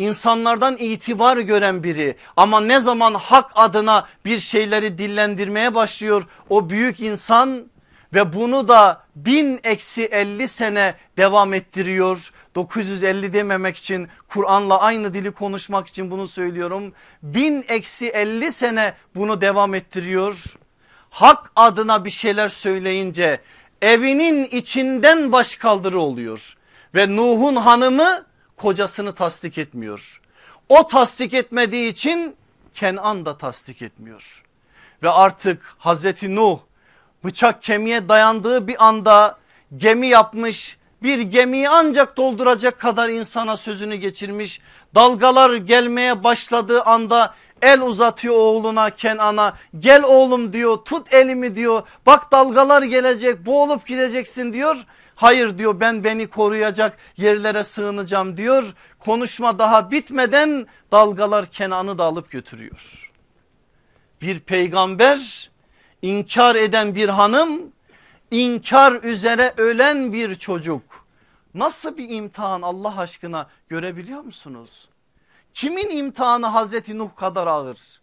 İnsanlardan itibar gören biri ama ne zaman hak adına bir şeyleri dillendirmeye başlıyor o büyük insan ve bunu da bin eksi 50 sene devam ettiriyor. 950 dememek için Kur'an'la aynı dili konuşmak için bunu söylüyorum. Bin eksi 50 sene bunu devam ettiriyor. Hak adına bir şeyler söyleyince evinin içinden başkaldırı oluyor. Ve Nuh'un hanımı kocasını tasdik etmiyor. O tasdik etmediği için Kenan da tasdik etmiyor. Ve artık Hazreti Nuh bıçak kemiğe dayandığı bir anda gemi yapmış bir gemiyi ancak dolduracak kadar insana sözünü geçirmiş. Dalgalar gelmeye başladığı anda el uzatıyor oğluna Kenan'a gel oğlum diyor tut elimi diyor bak dalgalar gelecek boğulup gideceksin diyor. Hayır diyor ben beni koruyacak yerlere sığınacağım diyor. Konuşma daha bitmeden dalgalar Kenan'ı da alıp götürüyor. Bir peygamber inkar eden bir hanım inkar üzere ölen bir çocuk. Nasıl bir imtihan Allah aşkına görebiliyor musunuz? Kimin imtihanı Hazreti Nuh kadar ağır?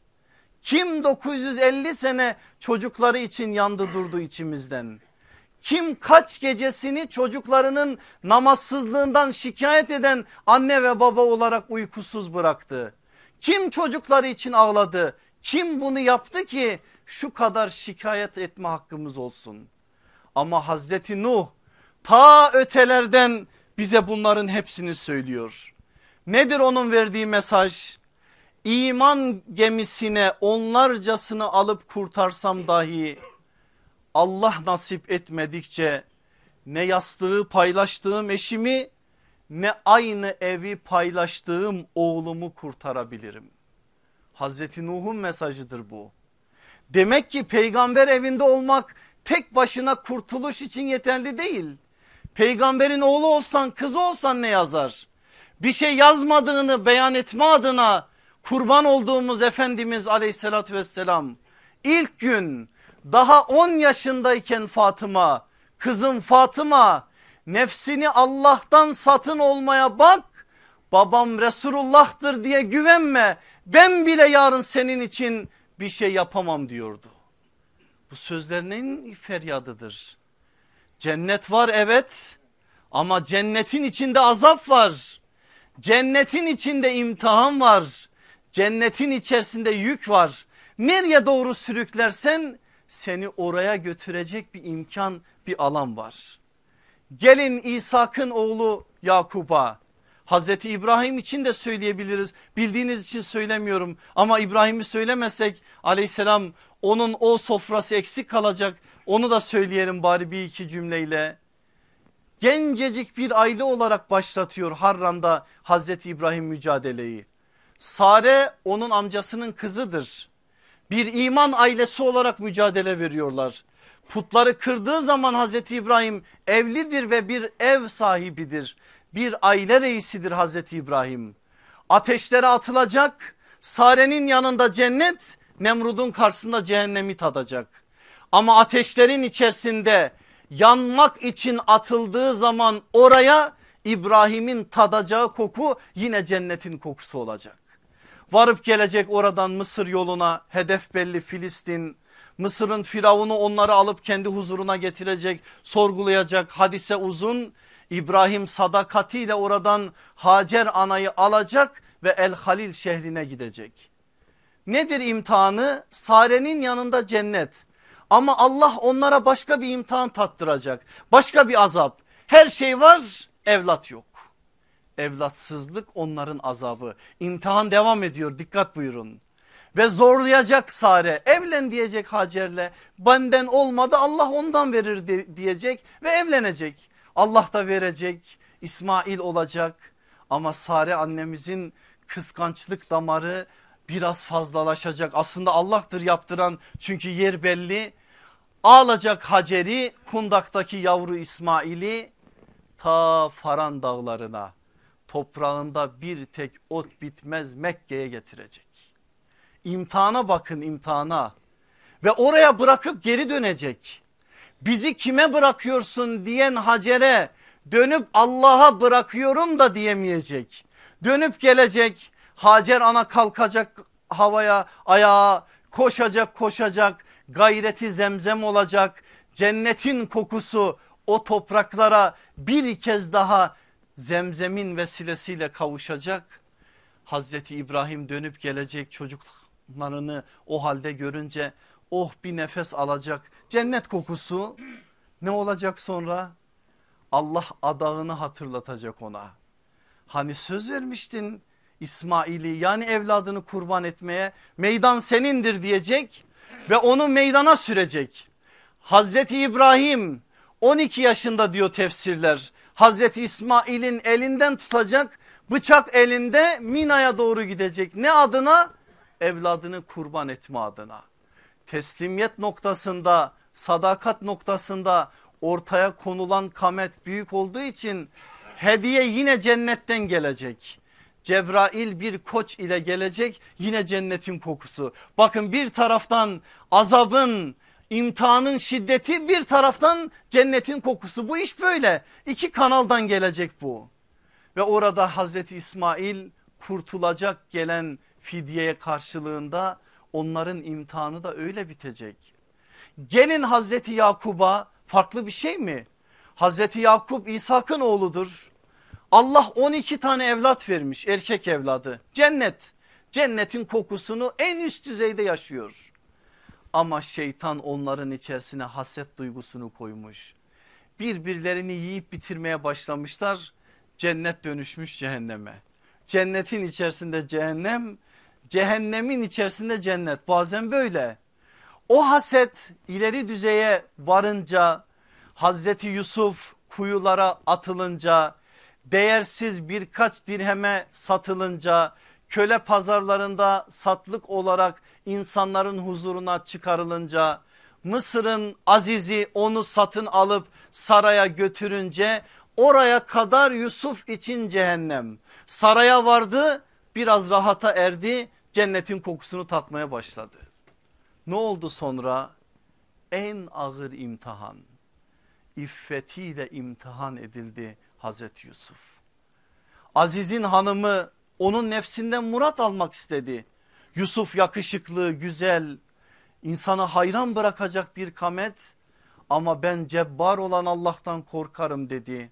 Kim 950 sene çocukları için yandı durdu içimizden? Kim kaç gecesini çocuklarının namazsızlığından şikayet eden anne ve baba olarak uykusuz bıraktı? Kim çocukları için ağladı? Kim bunu yaptı ki şu kadar şikayet etme hakkımız olsun? Ama Hazreti Nuh ta ötelerden bize bunların hepsini söylüyor. Nedir onun verdiği mesaj? İman gemisine onlarcasını alıp kurtarsam dahi Allah nasip etmedikçe ne yastığı paylaştığım eşimi ne aynı evi paylaştığım oğlumu kurtarabilirim. Hazreti Nuh'un mesajıdır bu. Demek ki peygamber evinde olmak tek başına kurtuluş için yeterli değil. Peygamberin oğlu olsan kızı olsan ne yazar? Bir şey yazmadığını beyan etme adına kurban olduğumuz Efendimiz aleyhissalatü vesselam ilk gün daha 10 yaşındayken Fatıma kızım Fatıma Nefsini Allah'tan satın olmaya bak. Babam Resulullah'tır diye güvenme. Ben bile yarın senin için bir şey yapamam diyordu. Bu sözlerinin feryadıdır. Cennet var evet ama cennetin içinde azap var. Cennetin içinde imtihan var. Cennetin içerisinde yük var. Nereye doğru sürüklersen seni oraya götürecek bir imkan bir alan var. Gelin İshak'ın oğlu Yakub'a Hazreti İbrahim için de söyleyebiliriz. Bildiğiniz için söylemiyorum ama İbrahim'i söylemezsek aleyhisselam onun o sofrası eksik kalacak. Onu da söyleyelim bari bir iki cümleyle. Gencecik bir aile olarak başlatıyor Harran'da Hazreti İbrahim mücadeleyi. Sare onun amcasının kızıdır. Bir iman ailesi olarak mücadele veriyorlar. Putları kırdığı zaman Hazreti İbrahim evlidir ve bir ev sahibidir. Bir aile reisidir Hazreti İbrahim. Ateşlere atılacak. Sare'nin yanında cennet, Nemrud'un karşısında cehennemi tadacak. Ama ateşlerin içerisinde yanmak için atıldığı zaman oraya İbrahim'in tadacağı koku yine cennetin kokusu olacak. Varıp gelecek oradan Mısır yoluna hedef belli Filistin. Mısır'ın firavunu onları alıp kendi huzuruna getirecek sorgulayacak hadise uzun. İbrahim sadakatiyle oradan Hacer anayı alacak ve El Halil şehrine gidecek. Nedir imtihanı? Sare'nin yanında cennet. Ama Allah onlara başka bir imtihan tattıracak. Başka bir azap. Her şey var evlat yok. Evlatsızlık onların azabı. İmtihan devam ediyor dikkat buyurun. Ve zorlayacak Sare evlen diyecek Hacer'le benden olmadı Allah ondan verir diyecek ve evlenecek. Allah da verecek İsmail olacak ama Sare annemizin kıskançlık damarı biraz fazlalaşacak. Aslında Allah'tır yaptıran çünkü yer belli. Ağlayacak Hacer'i kundaktaki yavru İsmail'i ta Faran dağlarına toprağında bir tek ot bitmez Mekke'ye getirecek. İmtihana bakın imtihana ve oraya bırakıp geri dönecek. Bizi kime bırakıyorsun diyen Hacer'e dönüp Allah'a bırakıyorum da diyemeyecek. Dönüp gelecek Hacer ana kalkacak havaya ayağa koşacak koşacak gayreti zemzem olacak cennetin kokusu o topraklara bir kez daha zemzemin vesilesiyle kavuşacak. Hazreti İbrahim dönüp gelecek çocuklarını o halde görünce oh bir nefes alacak cennet kokusu ne olacak sonra? Allah adağını hatırlatacak ona. Hani söz vermiştin İsmail'i yani evladını kurban etmeye meydan senindir diyecek ve onu meydana sürecek. Hazreti İbrahim 12 yaşında diyor tefsirler. Hazreti İsmail'in elinden tutacak bıçak elinde Mina'ya doğru gidecek. Ne adına? Evladını kurban etme adına. Teslimiyet noktasında sadakat noktasında ortaya konulan kamet büyük olduğu için hediye yine cennetten gelecek. Cebrail bir koç ile gelecek yine cennetin kokusu. Bakın bir taraftan azabın imtihanın şiddeti bir taraftan cennetin kokusu bu iş böyle iki kanaldan gelecek bu. Ve orada Hazreti İsmail kurtulacak gelen fidyeye karşılığında onların imtihanı da öyle bitecek. Gelin Hazreti Yakub'a farklı bir şey mi? Hazreti Yakup İshak'ın oğludur. Allah 12 tane evlat vermiş erkek evladı cennet. Cennetin kokusunu en üst düzeyde yaşıyor. Ama şeytan onların içerisine haset duygusunu koymuş. Birbirlerini yiyip bitirmeye başlamışlar. Cennet dönüşmüş cehenneme. Cennetin içerisinde cehennem, cehennemin içerisinde cennet. Bazen böyle. O haset ileri düzeye varınca Hazreti Yusuf kuyulara atılınca değersiz birkaç dirheme satılınca köle pazarlarında satlık olarak insanların huzuruna çıkarılınca Mısır'ın azizi onu satın alıp saraya götürünce oraya kadar Yusuf için cehennem. Saraya vardı biraz rahata erdi cennetin kokusunu tatmaya başladı. Ne oldu sonra? En ağır imtihan. iffetiyle imtihan edildi Hazreti Yusuf. Aziz'in hanımı onun nefsinden murat almak istedi. Yusuf yakışıklı, güzel, insana hayran bırakacak bir kamet ama ben cebbar olan Allah'tan korkarım dedi.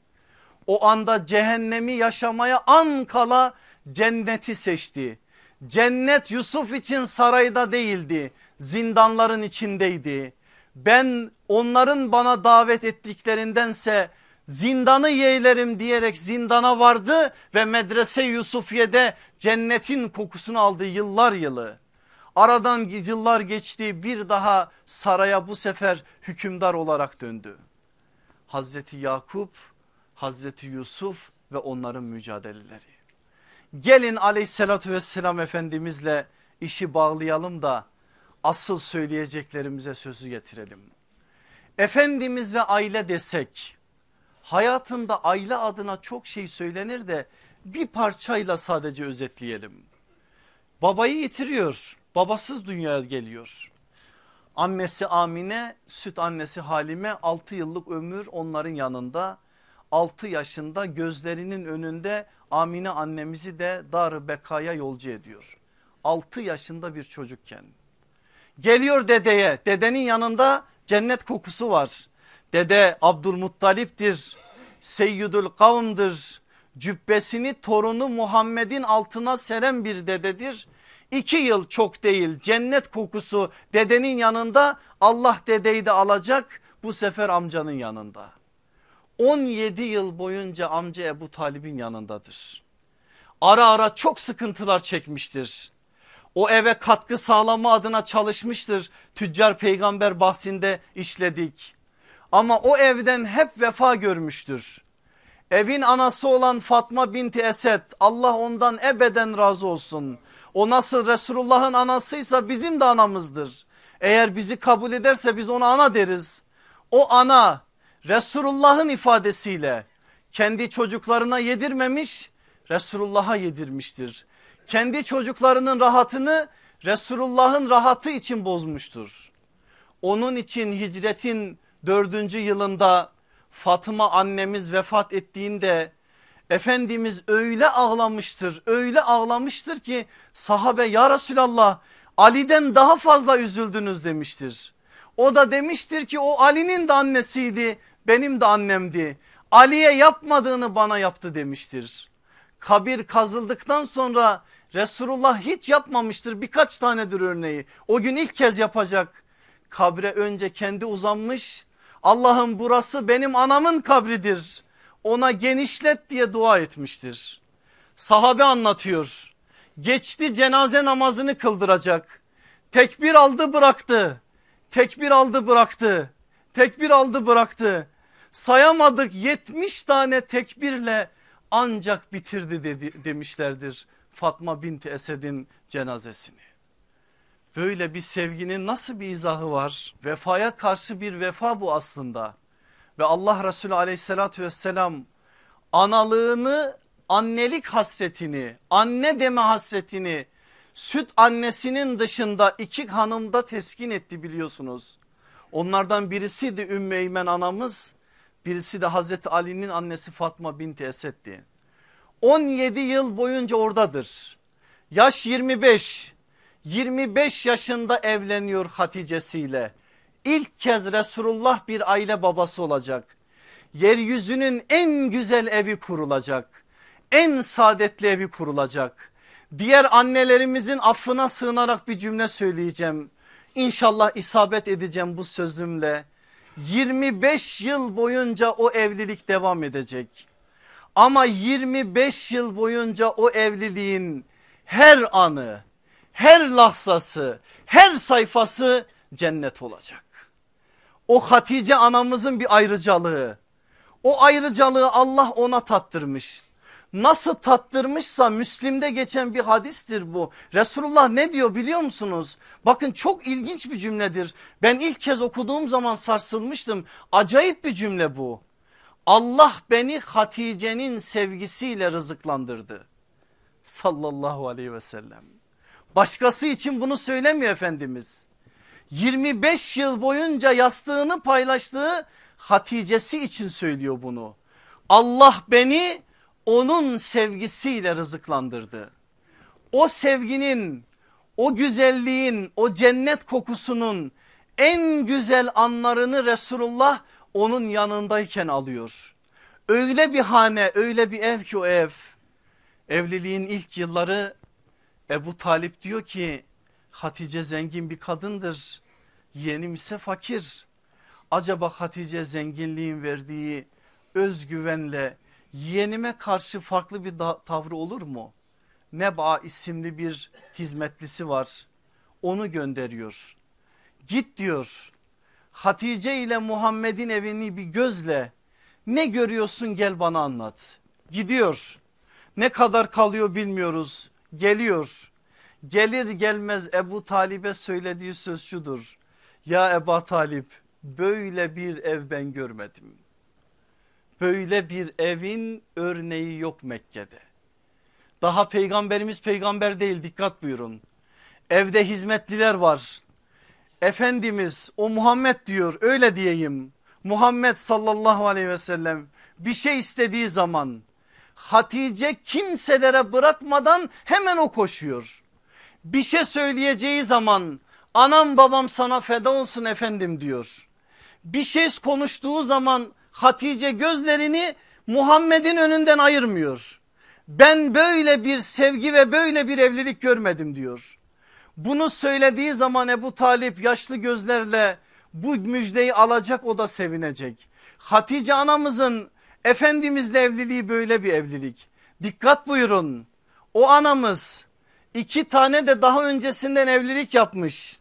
O anda cehennemi yaşamaya an kala cenneti seçti. Cennet Yusuf için sarayda değildi zindanların içindeydi. Ben onların bana davet ettiklerindense zindanı yeğlerim diyerek zindana vardı ve medrese Yusufiye'de cennetin kokusunu aldı yıllar yılı. Aradan yıllar geçti bir daha saraya bu sefer hükümdar olarak döndü. Hazreti Yakup, Hazreti Yusuf ve onların mücadeleleri. Gelin aleyhissalatü vesselam efendimizle işi bağlayalım da asıl söyleyeceklerimize sözü getirelim. Efendimiz ve aile desek hayatında aile adına çok şey söylenir de bir parçayla sadece özetleyelim. Babayı yitiriyor babasız dünyaya geliyor. Annesi Amine süt annesi Halime 6 yıllık ömür onların yanında 6 yaşında gözlerinin önünde Amine annemizi de dar bekaya yolcu ediyor. 6 yaşında bir çocukken Geliyor dedeye dedenin yanında cennet kokusu var. Dede Abdülmuttalip'tir Seyyidül kavmdır cübbesini torunu Muhammed'in altına seren bir dededir. İki yıl çok değil cennet kokusu dedenin yanında Allah dedeyi de alacak bu sefer amcanın yanında. 17 yıl boyunca amca Ebu Talib'in yanındadır. Ara ara çok sıkıntılar çekmiştir o eve katkı sağlama adına çalışmıştır. Tüccar peygamber bahsinde işledik. Ama o evden hep vefa görmüştür. Evin anası olan Fatma binti Esed Allah ondan ebeden razı olsun. O nasıl Resulullah'ın anasıysa bizim de anamızdır. Eğer bizi kabul ederse biz ona ana deriz. O ana Resulullah'ın ifadesiyle kendi çocuklarına yedirmemiş Resulullah'a yedirmiştir kendi çocuklarının rahatını Resulullah'ın rahatı için bozmuştur. Onun için hicretin dördüncü yılında Fatıma annemiz vefat ettiğinde Efendimiz öyle ağlamıştır öyle ağlamıştır ki sahabe ya Resulallah Ali'den daha fazla üzüldünüz demiştir. O da demiştir ki o Ali'nin de annesiydi benim de annemdi. Ali'ye yapmadığını bana yaptı demiştir. Kabir kazıldıktan sonra Resulullah hiç yapmamıştır birkaç tanedir örneği. O gün ilk kez yapacak. Kabre önce kendi uzanmış. Allah'ım burası benim anamın kabridir. Ona genişlet diye dua etmiştir. Sahabe anlatıyor. Geçti cenaze namazını kıldıracak. Tekbir aldı bıraktı. Tekbir aldı bıraktı. Tekbir aldı bıraktı. Sayamadık 70 tane tekbirle ancak bitirdi dedi, demişlerdir Fatma binti Esed'in cenazesini. Böyle bir sevginin nasıl bir izahı var? Vefaya karşı bir vefa bu aslında. Ve Allah Resulü aleyhissalatü vesselam analığını annelik hasretini anne deme hasretini süt annesinin dışında iki hanımda teskin etti biliyorsunuz. Onlardan birisi de Ümmü Eymen anamız birisi de Hazreti Ali'nin annesi Fatma binti Esed'di. 17 yıl boyunca oradadır. Yaş 25. 25 yaşında evleniyor Hatice'siyle. İlk kez Resulullah bir aile babası olacak. Yeryüzünün en güzel evi kurulacak. En saadetli evi kurulacak. Diğer annelerimizin affına sığınarak bir cümle söyleyeceğim. İnşallah isabet edeceğim bu sözümle. 25 yıl boyunca o evlilik devam edecek. Ama 25 yıl boyunca o evliliğin her anı, her lahzası, her sayfası cennet olacak. O Hatice anamızın bir ayrıcalığı. O ayrıcalığı Allah ona tattırmış. Nasıl tattırmışsa Müslim'de geçen bir hadistir bu. Resulullah ne diyor biliyor musunuz? Bakın çok ilginç bir cümledir. Ben ilk kez okuduğum zaman sarsılmıştım. Acayip bir cümle bu. Allah beni Hatice'nin sevgisiyle rızıklandırdı. Sallallahu aleyhi ve sellem. Başkası için bunu söylemiyor Efendimiz. 25 yıl boyunca yastığını paylaştığı Hatice'si için söylüyor bunu. Allah beni onun sevgisiyle rızıklandırdı. O sevginin, o güzelliğin, o cennet kokusunun en güzel anlarını Resulullah onun yanındayken alıyor. Öyle bir hane, öyle bir ev ki o ev. Evliliğin ilk yılları Ebu Talip diyor ki Hatice zengin bir kadındır. Yeğenim ise fakir. Acaba Hatice zenginliğin verdiği özgüvenle yeğenime karşı farklı bir tavrı olur mu? Neba isimli bir hizmetlisi var. Onu gönderiyor. Git diyor. Hatice ile Muhammed'in evini bir gözle ne görüyorsun gel bana anlat. Gidiyor. Ne kadar kalıyor bilmiyoruz. Geliyor. Gelir gelmez Ebu Talib'e söylediği söz şudur. Ya Ebu Talip böyle bir ev ben görmedim. Böyle bir evin örneği yok Mekke'de. Daha peygamberimiz peygamber değil dikkat buyurun. Evde hizmetliler var. Efendimiz o Muhammed diyor öyle diyeyim. Muhammed sallallahu aleyhi ve sellem bir şey istediği zaman Hatice kimselere bırakmadan hemen o koşuyor. Bir şey söyleyeceği zaman anam babam sana feda olsun efendim diyor. Bir şey konuştuğu zaman Hatice gözlerini Muhammed'in önünden ayırmıyor. Ben böyle bir sevgi ve böyle bir evlilik görmedim diyor. Bunu söylediği zaman Ebu Talip yaşlı gözlerle bu müjdeyi alacak o da sevinecek. Hatice anamızın Efendimizle evliliği böyle bir evlilik. Dikkat buyurun o anamız iki tane de daha öncesinden evlilik yapmış.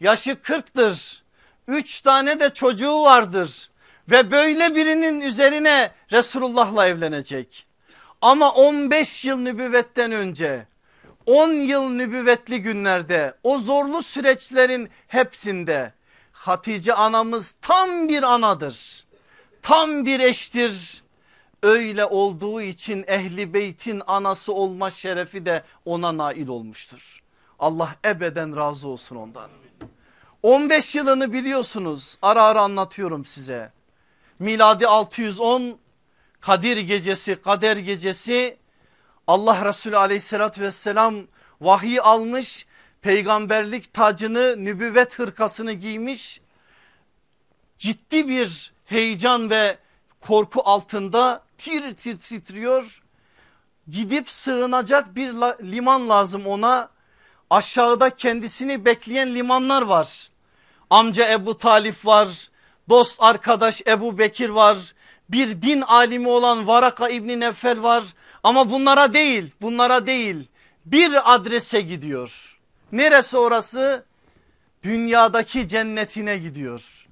Yaşı 40'tır. Üç tane de çocuğu vardır. Ve böyle birinin üzerine Resulullah'la evlenecek. Ama 15 yıl nübüvvetten önce 10 yıl nübüvvetli günlerde o zorlu süreçlerin hepsinde Hatice anamız tam bir anadır. Tam bir eştir. Öyle olduğu için ehli beytin anası olma şerefi de ona nail olmuştur. Allah ebeden razı olsun ondan. 15 yılını biliyorsunuz ara ara anlatıyorum size. Miladi 610 Kadir gecesi kader gecesi Allah Resulü aleyhissalatü vesselam vahiy almış peygamberlik tacını nübüvvet hırkasını giymiş ciddi bir heyecan ve korku altında tir tir titriyor gidip sığınacak bir liman lazım ona aşağıda kendisini bekleyen limanlar var amca Ebu Talif var dost arkadaş Ebu Bekir var bir din alimi olan Varaka İbni Neffel var ama bunlara değil bunlara değil bir adrese gidiyor. Neresi orası? Dünyadaki cennetine gidiyor.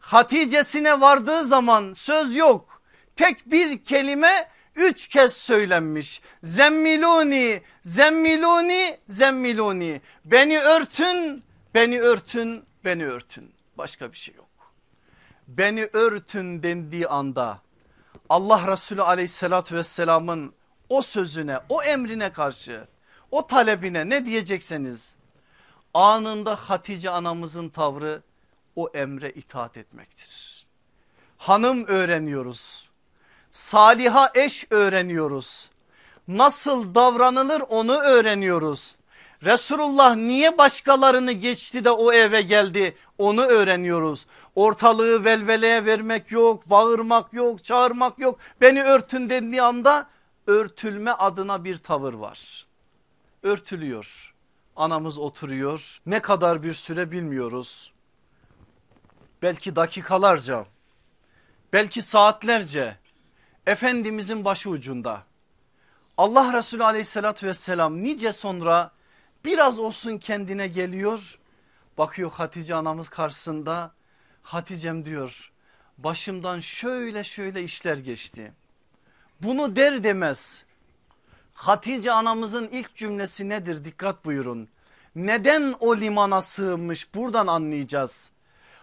Hatice'sine vardığı zaman söz yok. Tek bir kelime üç kez söylenmiş. Zemmiluni, zemmiluni, zemmiluni. Beni örtün, beni örtün, beni örtün. Başka bir şey yok. Beni örtün dendiği anda Allah Resulü aleyhissalatü vesselamın o sözüne o emrine karşı o talebine ne diyecekseniz anında Hatice anamızın tavrı o emre itaat etmektir. Hanım öğreniyoruz. Saliha eş öğreniyoruz. Nasıl davranılır onu öğreniyoruz. Resulullah niye başkalarını geçti de o eve geldi onu öğreniyoruz. Ortalığı velveleye vermek yok, bağırmak yok, çağırmak yok. Beni örtün dediği anda örtülme adına bir tavır var. Örtülüyor. Anamız oturuyor. Ne kadar bir süre bilmiyoruz. Belki dakikalarca, belki saatlerce Efendimizin başı ucunda. Allah Resulü aleyhissalatü vesselam nice sonra biraz olsun kendine geliyor. Bakıyor Hatice anamız karşısında. Haticem diyor başımdan şöyle şöyle işler geçti. Bunu der demez Hatice anamızın ilk cümlesi nedir dikkat buyurun. Neden o limana sığınmış buradan anlayacağız.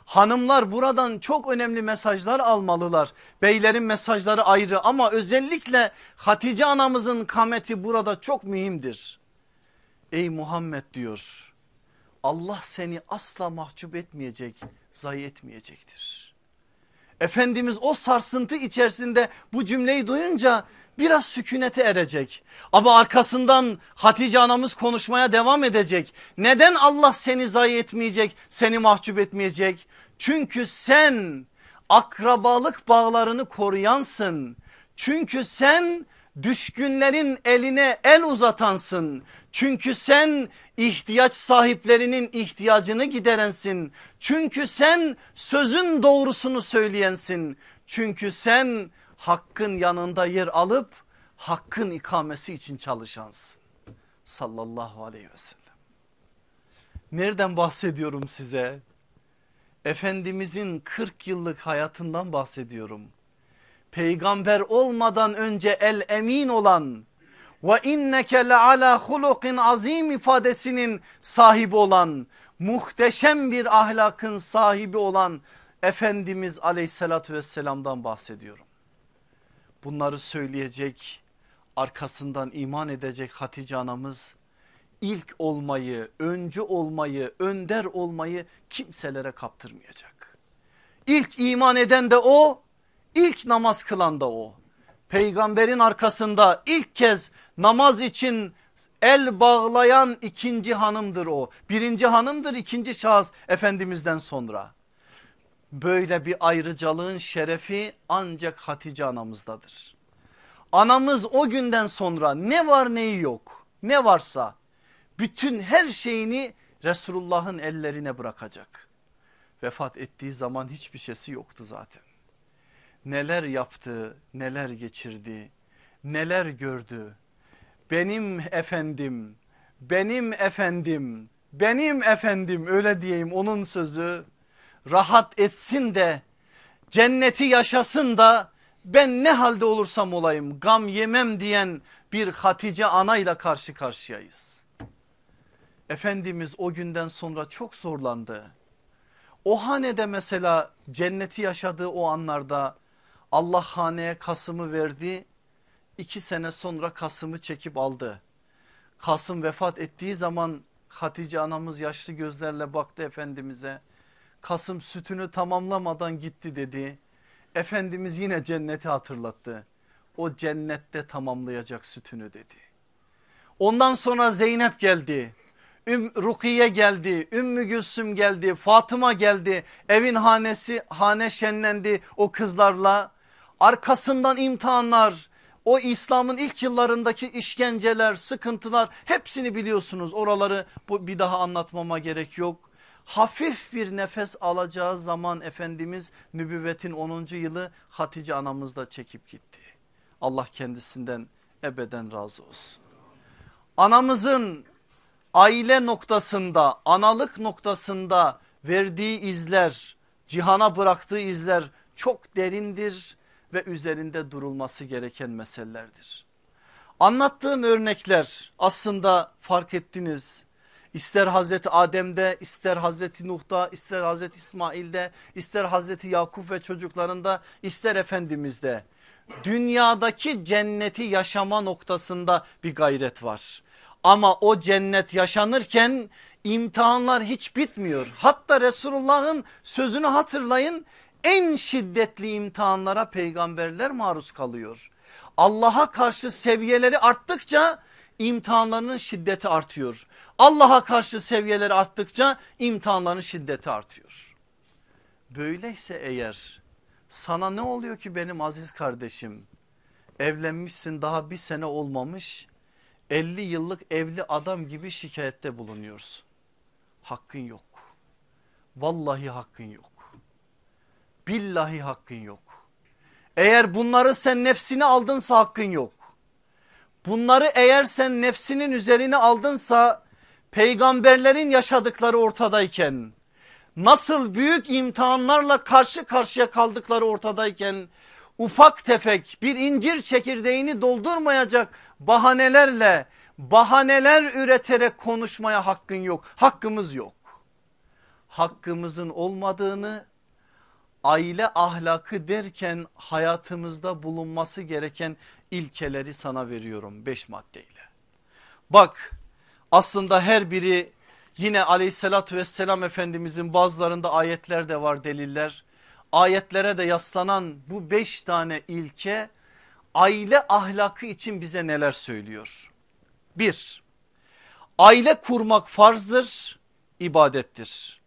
Hanımlar buradan çok önemli mesajlar almalılar. Beylerin mesajları ayrı ama özellikle Hatice anamızın kameti burada çok mühimdir. Ey Muhammed diyor Allah seni asla mahcup etmeyecek zayi etmeyecektir. Efendimiz o sarsıntı içerisinde bu cümleyi duyunca biraz sükunete erecek. Ama arkasından Hatice anamız konuşmaya devam edecek. Neden Allah seni zayi etmeyecek, seni mahcup etmeyecek? Çünkü sen akrabalık bağlarını koruyansın. Çünkü sen düşkünlerin eline el uzatansın. Çünkü sen ihtiyaç sahiplerinin ihtiyacını giderensin. Çünkü sen sözün doğrusunu söyleyensin. Çünkü sen hakkın yanında yer alıp hakkın ikamesi için çalışansın. Sallallahu aleyhi ve sellem. Nereden bahsediyorum size? Efendimizin 40 yıllık hayatından bahsediyorum. Peygamber olmadan önce el emin olan ve inneke le ala hulukin azim ifadesinin sahibi olan muhteşem bir ahlakın sahibi olan Efendimiz aleyhissalatü vesselamdan bahsediyorum. Bunları söyleyecek arkasından iman edecek Hatice anamız ilk olmayı, öncü olmayı, önder olmayı kimselere kaptırmayacak. İlk iman eden de o, ilk namaz kılan da o. Peygamberin arkasında ilk kez namaz için el bağlayan ikinci hanımdır o. Birinci hanımdır ikinci şahıs Efendimiz'den sonra. Böyle bir ayrıcalığın şerefi ancak Hatice anamızdadır. Anamız o günden sonra ne var neyi yok ne varsa bütün her şeyini Resulullah'ın ellerine bırakacak. Vefat ettiği zaman hiçbir şeysi yoktu zaten. Neler yaptı, neler geçirdi, neler gördü. Benim efendim, benim efendim, benim efendim öyle diyeyim onun sözü rahat etsin de cenneti yaşasın da ben ne halde olursam olayım gam yemem diyen bir Hatice anayla karşı karşıyayız. Efendimiz o günden sonra çok zorlandı. O hanede mesela cenneti yaşadığı o anlarda Allah haneye Kasım'ı verdi. İki sene sonra Kasım'ı çekip aldı. Kasım vefat ettiği zaman Hatice anamız yaşlı gözlerle baktı Efendimiz'e. Kasım sütünü tamamlamadan gitti dedi. Efendimiz yine cenneti hatırlattı. O cennette tamamlayacak sütünü dedi. Ondan sonra Zeynep geldi. Üm, Rukiye geldi, Ümmü Gülsüm geldi, Fatıma geldi. Evin hanesi hane şenlendi o kızlarla. Arkasından imtihanlar, o İslam'ın ilk yıllarındaki işkenceler, sıkıntılar hepsini biliyorsunuz. Oraları bu bir daha anlatmama gerek yok. Hafif bir nefes alacağı zaman Efendimiz nübüvvetin 10. yılı Hatice anamızla çekip gitti. Allah kendisinden ebeden razı olsun. Anamızın aile noktasında analık noktasında verdiği izler cihana bıraktığı izler çok derindir ve üzerinde durulması gereken meselelerdir. Anlattığım örnekler aslında fark ettiniz İster Hazreti Adem'de ister Hazreti Nuh'da ister Hazreti İsmail'de ister Hazreti Yakup ve çocuklarında ister Efendimiz'de dünyadaki cenneti yaşama noktasında bir gayret var. Ama o cennet yaşanırken imtihanlar hiç bitmiyor. Hatta Resulullah'ın sözünü hatırlayın en şiddetli imtihanlara peygamberler maruz kalıyor. Allah'a karşı seviyeleri arttıkça imtihanlarının şiddeti artıyor. Allah'a karşı seviyeleri arttıkça imtihanların şiddeti artıyor. Böyleyse eğer sana ne oluyor ki benim aziz kardeşim? Evlenmişsin daha bir sene olmamış 50 yıllık evli adam gibi şikayette bulunuyorsun. Hakkın yok. Vallahi hakkın yok. Billahi hakkın yok. Eğer bunları sen nefsine aldınsa hakkın yok. Bunları eğer sen nefsinin üzerine aldınsa peygamberlerin yaşadıkları ortadayken nasıl büyük imtihanlarla karşı karşıya kaldıkları ortadayken ufak tefek bir incir çekirdeğini doldurmayacak bahanelerle bahaneler üreterek konuşmaya hakkın yok. Hakkımız yok. Hakkımızın olmadığını aile ahlakı derken hayatımızda bulunması gereken ilkeleri sana veriyorum beş maddeyle. Bak aslında her biri yine aleyhissalatü vesselam efendimizin bazılarında ayetler de var deliller. ayetlere de yaslanan bu beş tane ilke aile ahlakı için bize neler söylüyor? Bir, aile kurmak farzdır, ibadettir.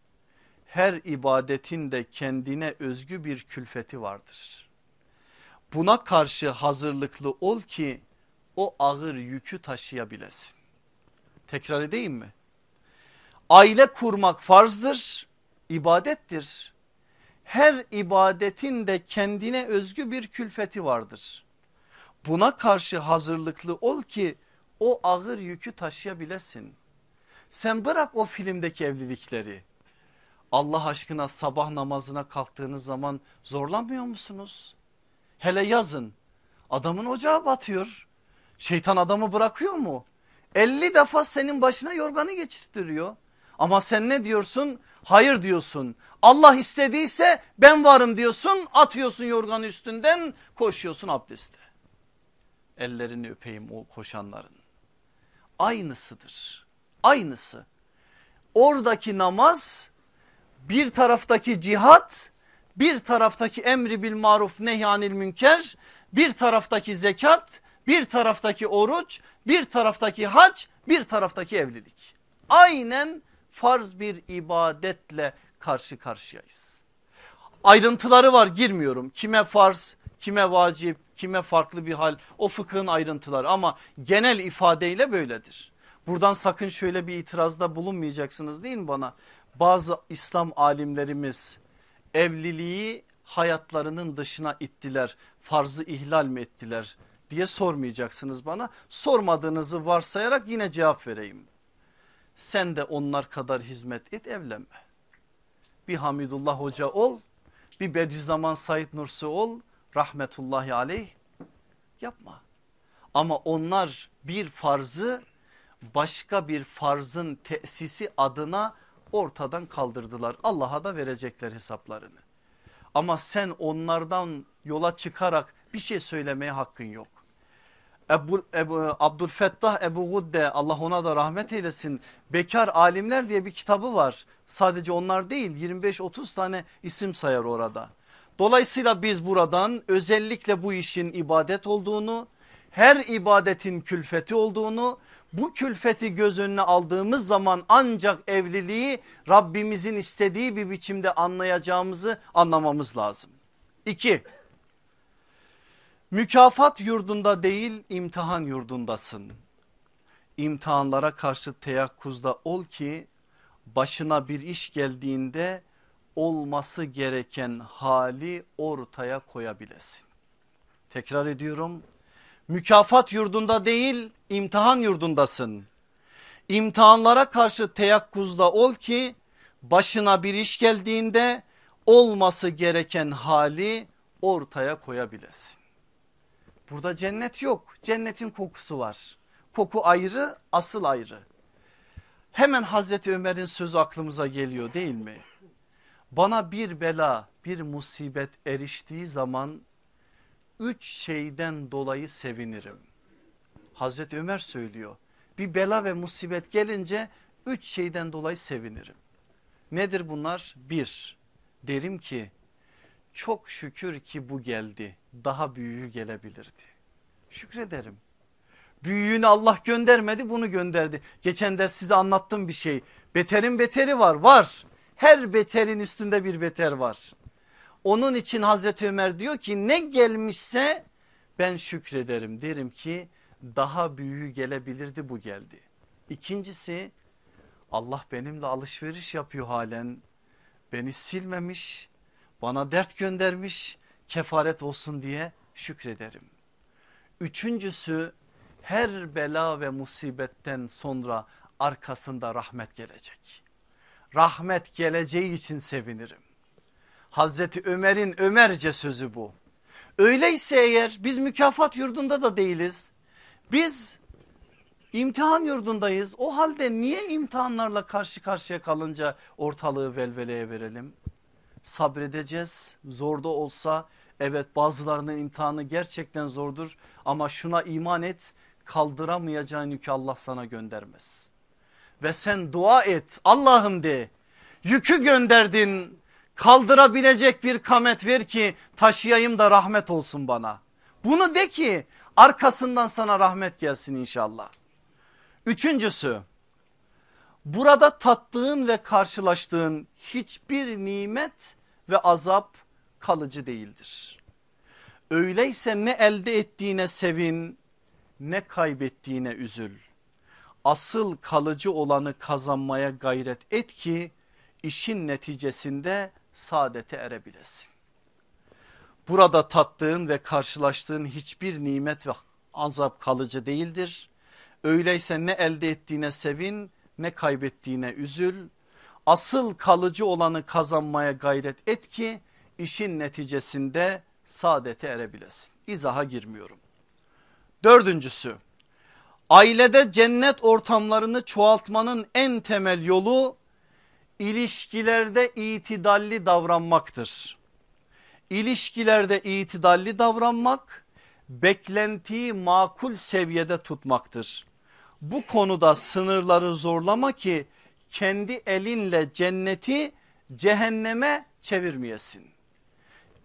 Her ibadetin de kendine özgü bir külfeti vardır. Buna karşı hazırlıklı ol ki o ağır yükü taşıyabilesin. Tekrar edeyim mi? Aile kurmak farzdır, ibadettir. Her ibadetin de kendine özgü bir külfeti vardır. Buna karşı hazırlıklı ol ki o ağır yükü taşıyabilesin. Sen bırak o filmdeki evlilikleri. Allah aşkına sabah namazına kalktığınız zaman zorlanmıyor musunuz? Hele yazın adamın ocağı batıyor. Şeytan adamı bırakıyor mu? 50 defa senin başına yorganı geçirtiriyor. Ama sen ne diyorsun? Hayır diyorsun. Allah istediyse ben varım diyorsun. Atıyorsun yorganı üstünden koşuyorsun abdeste. Ellerini öpeyim o koşanların. Aynısıdır. Aynısı. Oradaki namaz bir taraftaki cihat bir taraftaki emri bil maruf nehyanil münker bir taraftaki zekat bir taraftaki oruç bir taraftaki hac bir taraftaki evlilik. Aynen farz bir ibadetle karşı karşıyayız. Ayrıntıları var girmiyorum. Kime farz, kime vacip, kime farklı bir hal o fıkhın ayrıntıları ama genel ifadeyle böyledir. Buradan sakın şöyle bir itirazda bulunmayacaksınız değil mi bana? Bazı İslam alimlerimiz evliliği hayatlarının dışına ittiler. Farzı ihlal mi ettiler diye sormayacaksınız bana. Sormadığınızı varsayarak yine cevap vereyim. Sen de onlar kadar hizmet et evlenme. Bir Hamidullah Hoca ol, bir Bediüzzaman Said Nursi ol, rahmetullahi aleyh yapma. Ama onlar bir farzı başka bir farzın tesisi adına ortadan kaldırdılar. Allah'a da verecekler hesaplarını. Ama sen onlardan yola çıkarak bir şey söylemeye hakkın yok. Ebu, Ebu, Abdülfettah Ebu Gudde Allah ona da rahmet eylesin. Bekar alimler diye bir kitabı var. Sadece onlar değil 25-30 tane isim sayar orada. Dolayısıyla biz buradan özellikle bu işin ibadet olduğunu, her ibadetin külfeti olduğunu, bu külfeti göz önüne aldığımız zaman ancak evliliği Rabbimizin istediği bir biçimde anlayacağımızı anlamamız lazım. İki, mükafat yurdunda değil imtihan yurdundasın. İmtihanlara karşı teyakkuzda ol ki başına bir iş geldiğinde olması gereken hali ortaya koyabilesin. Tekrar ediyorum mükafat yurdunda değil imtihan yurdundasın. İmtihanlara karşı teyakkuzda ol ki başına bir iş geldiğinde olması gereken hali ortaya koyabilesin. Burada cennet yok cennetin kokusu var. Koku ayrı asıl ayrı. Hemen Hazreti Ömer'in sözü aklımıza geliyor değil mi? Bana bir bela bir musibet eriştiği zaman üç şeyden dolayı sevinirim. Hazreti Ömer söylüyor bir bela ve musibet gelince üç şeyden dolayı sevinirim. Nedir bunlar? Bir derim ki çok şükür ki bu geldi daha büyüğü gelebilirdi. Şükrederim. Büyüğünü Allah göndermedi bunu gönderdi. Geçen ders size anlattım bir şey. Beterin beteri var var. Her beterin üstünde bir beter var. Onun için Hazreti Ömer diyor ki ne gelmişse ben şükrederim derim ki daha büyüğü gelebilirdi bu geldi. İkincisi Allah benimle alışveriş yapıyor halen beni silmemiş bana dert göndermiş kefaret olsun diye şükrederim. Üçüncüsü her bela ve musibetten sonra arkasında rahmet gelecek. Rahmet geleceği için sevinirim. Hazreti Ömer'in Ömerce sözü bu. Öyleyse eğer biz mükafat yurdunda da değiliz. Biz imtihan yurdundayız. O halde niye imtihanlarla karşı karşıya kalınca ortalığı velveleye verelim? Sabredeceğiz zor da olsa evet bazılarının imtihanı gerçekten zordur ama şuna iman et kaldıramayacağın yükü Allah sana göndermez. Ve sen dua et Allah'ım de yükü gönderdin Kaldırabilecek bir kamet ver ki taşıyayım da rahmet olsun bana. Bunu de ki arkasından sana rahmet gelsin inşallah. Üçüncüsü burada tattığın ve karşılaştığın hiçbir nimet ve azap kalıcı değildir. Öyleyse ne elde ettiğine sevin ne kaybettiğine üzül. Asıl kalıcı olanı kazanmaya gayret et ki işin neticesinde saadete erebilesin. Burada tattığın ve karşılaştığın hiçbir nimet ve azap kalıcı değildir. Öyleyse ne elde ettiğine sevin ne kaybettiğine üzül. Asıl kalıcı olanı kazanmaya gayret et ki işin neticesinde saadete erebilesin. İzaha girmiyorum. Dördüncüsü ailede cennet ortamlarını çoğaltmanın en temel yolu ilişkilerde itidalli davranmaktır. İlişkilerde itidalli davranmak beklentiyi makul seviyede tutmaktır. Bu konuda sınırları zorlama ki kendi elinle cenneti cehenneme çevirmeyesin.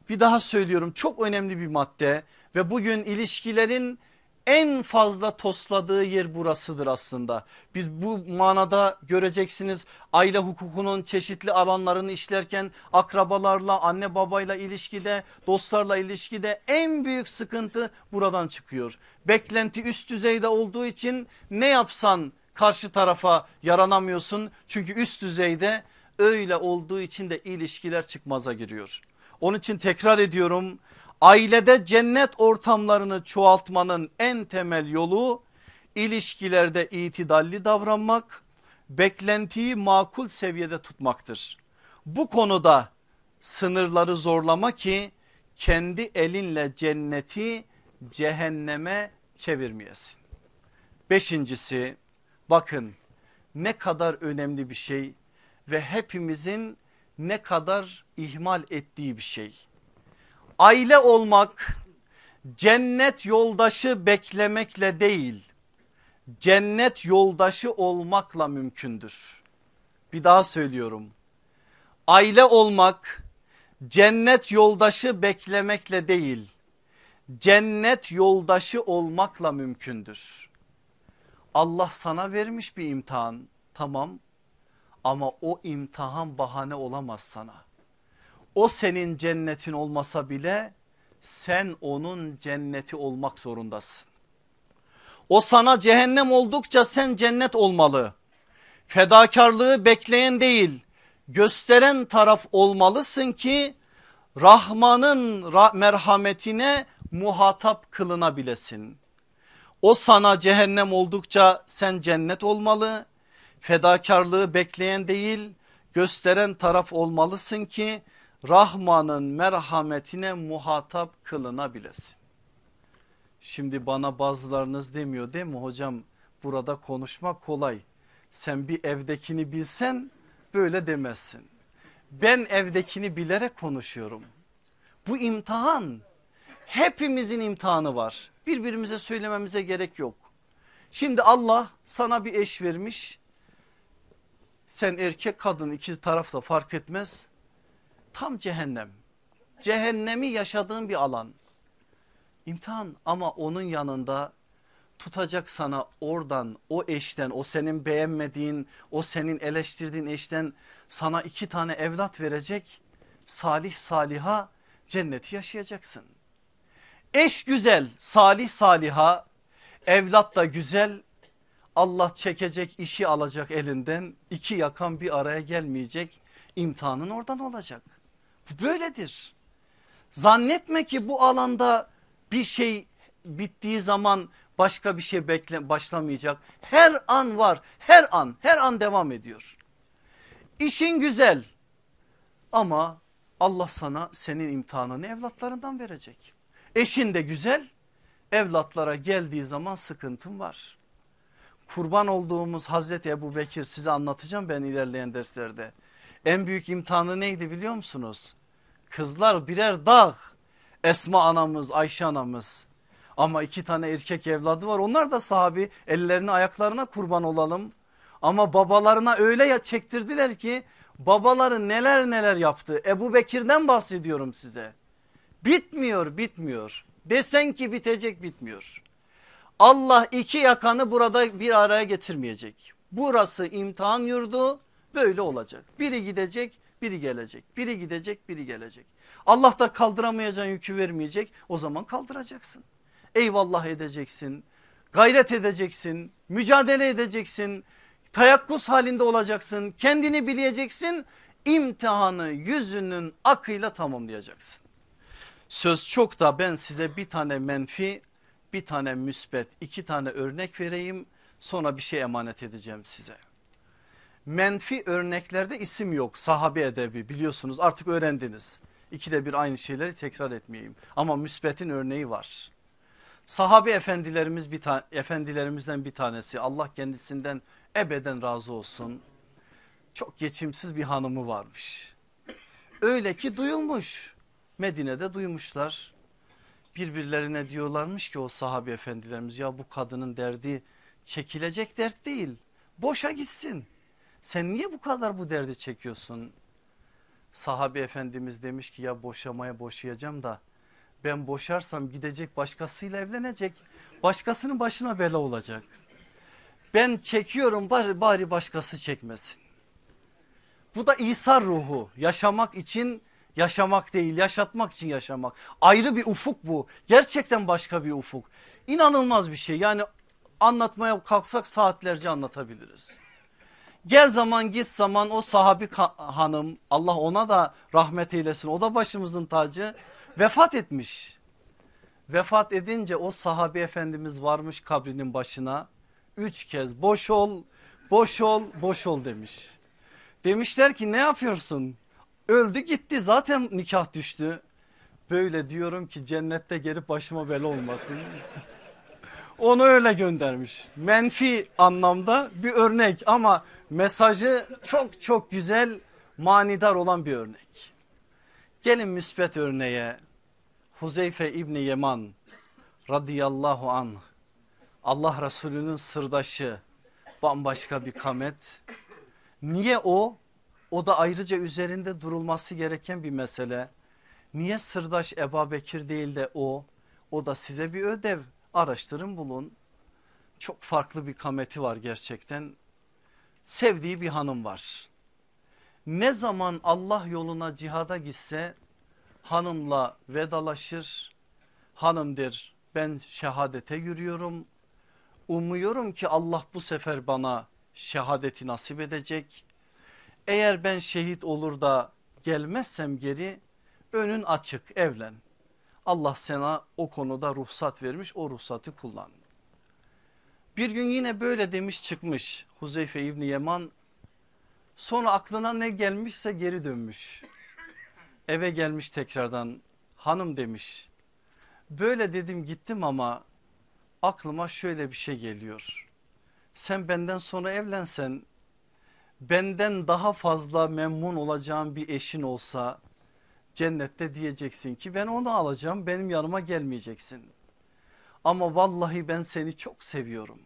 Bir daha söylüyorum çok önemli bir madde ve bugün ilişkilerin en fazla tosladığı yer burasıdır aslında. Biz bu manada göreceksiniz aile hukukunun çeşitli alanlarını işlerken akrabalarla anne babayla ilişkide dostlarla ilişkide en büyük sıkıntı buradan çıkıyor. Beklenti üst düzeyde olduğu için ne yapsan karşı tarafa yaranamıyorsun çünkü üst düzeyde öyle olduğu için de ilişkiler çıkmaza giriyor. Onun için tekrar ediyorum ailede cennet ortamlarını çoğaltmanın en temel yolu ilişkilerde itidalli davranmak, beklentiyi makul seviyede tutmaktır. Bu konuda sınırları zorlama ki kendi elinle cenneti cehenneme çevirmeyesin. Beşincisi bakın ne kadar önemli bir şey ve hepimizin ne kadar ihmal ettiği bir şey. Aile olmak cennet yoldaşı beklemekle değil cennet yoldaşı olmakla mümkündür. Bir daha söylüyorum. Aile olmak cennet yoldaşı beklemekle değil cennet yoldaşı olmakla mümkündür. Allah sana vermiş bir imtihan tamam ama o imtihan bahane olamaz sana. O senin cennetin olmasa bile sen onun cenneti olmak zorundasın. O sana cehennem oldukça sen cennet olmalı. Fedakarlığı bekleyen değil gösteren taraf olmalısın ki Rahman'ın merhametine muhatap kılınabilesin. O sana cehennem oldukça sen cennet olmalı. Fedakarlığı bekleyen değil gösteren taraf olmalısın ki Rahman'ın merhametine muhatap kılınabilesin. Şimdi bana bazılarınız demiyor değil mi hocam burada konuşmak kolay. Sen bir evdekini bilsen böyle demezsin. Ben evdekini bilerek konuşuyorum. Bu imtihan hepimizin imtihanı var. Birbirimize söylememize gerek yok. Şimdi Allah sana bir eş vermiş. Sen erkek kadın iki tarafta fark etmez. Tam cehennem. Cehennemi yaşadığın bir alan. İmtihan ama onun yanında tutacak sana oradan o eşten o senin beğenmediğin o senin eleştirdiğin eşten sana iki tane evlat verecek salih saliha cenneti yaşayacaksın. Eş güzel salih saliha evlat da güzel Allah çekecek işi alacak elinden iki yakan bir araya gelmeyecek imtihanın oradan olacak. Böyledir. Zannetme ki bu alanda bir şey bittiği zaman başka bir şey bekle, başlamayacak. Her an var her an her an devam ediyor. İşin güzel ama Allah sana senin imtihanını evlatlarından verecek. Eşin de güzel evlatlara geldiği zaman sıkıntın var. Kurban olduğumuz Hazreti Ebu Bekir size anlatacağım ben ilerleyen derslerde. En büyük imtihanı neydi biliyor musunuz? Kızlar birer dağ. Esma anamız Ayşe anamız. Ama iki tane erkek evladı var onlar da sahabi ellerini ayaklarına kurban olalım. Ama babalarına öyle çektirdiler ki Babaları neler neler yaptı. Ebu Bekir'den bahsediyorum size. Bitmiyor bitmiyor. Desen ki bitecek bitmiyor. Allah iki yakanı burada bir araya getirmeyecek. Burası imtihan yurdu böyle olacak. Biri gidecek biri gelecek. Biri gidecek biri gelecek. Allah da kaldıramayacağın yükü vermeyecek o zaman kaldıracaksın. Eyvallah edeceksin gayret edeceksin mücadele edeceksin tayakkuz halinde olacaksın kendini bileceksin imtihanı yüzünün akıyla tamamlayacaksın. Söz çok da ben size bir tane menfi bir tane müsbet iki tane örnek vereyim sonra bir şey emanet edeceğim size. Menfi örneklerde isim yok sahabe edebi biliyorsunuz artık öğrendiniz. İkide bir aynı şeyleri tekrar etmeyeyim ama müsbetin örneği var. Sahabe efendilerimiz bir efendilerimizden bir tanesi Allah kendisinden ebeden razı olsun. Çok geçimsiz bir hanımı varmış. Öyle ki duyulmuş. Medine'de duymuşlar. Birbirlerine diyorlarmış ki o sahabe efendilerimiz ya bu kadının derdi çekilecek dert değil. Boşa gitsin. Sen niye bu kadar bu derdi çekiyorsun? Sahabe efendimiz demiş ki ya boşamaya boşayacağım da ben boşarsam gidecek başkasıyla evlenecek. Başkasının başına bela olacak. Ben çekiyorum bari, bari başkası çekmesin. Bu da İsa ruhu yaşamak için yaşamak değil yaşatmak için yaşamak. Ayrı bir ufuk bu gerçekten başka bir ufuk. İnanılmaz bir şey yani anlatmaya kalksak saatlerce anlatabiliriz. Gel zaman git zaman o sahabi hanım Allah ona da rahmet eylesin o da başımızın tacı vefat etmiş. Vefat edince o sahabi efendimiz varmış kabrinin başına üç kez boş ol boş ol boş ol demiş. Demişler ki ne yapıyorsun? Öldü gitti zaten nikah düştü. Böyle diyorum ki cennette gelip başıma bela olmasın. Onu öyle göndermiş. Menfi anlamda bir örnek ama mesajı çok çok güzel manidar olan bir örnek. Gelin müspet örneğe Huzeyfe İbni Yeman radıyallahu anh Allah Resulü'nün sırdaşı bambaşka bir kamet. Niye o? O da ayrıca üzerinde durulması gereken bir mesele. Niye sırdaş Eba Bekir değil de o? O da size bir ödev araştırın bulun. Çok farklı bir kameti var gerçekten. Sevdiği bir hanım var. Ne zaman Allah yoluna cihada gitse hanımla vedalaşır. Hanım der ben şehadete yürüyorum. Umuyorum ki Allah bu sefer bana şehadeti nasip edecek. Eğer ben şehit olur da gelmezsem geri önün açık evlen. Allah sana o konuda ruhsat vermiş o ruhsatı kullan. Bir gün yine böyle demiş çıkmış Huzeyfe İbni Yeman sonra aklına ne gelmişse geri dönmüş. Eve gelmiş tekrardan hanım demiş böyle dedim gittim ama aklıma şöyle bir şey geliyor. Sen benden sonra evlensen benden daha fazla memnun olacağım bir eşin olsa cennette diyeceksin ki ben onu alacağım benim yanıma gelmeyeceksin. Ama vallahi ben seni çok seviyorum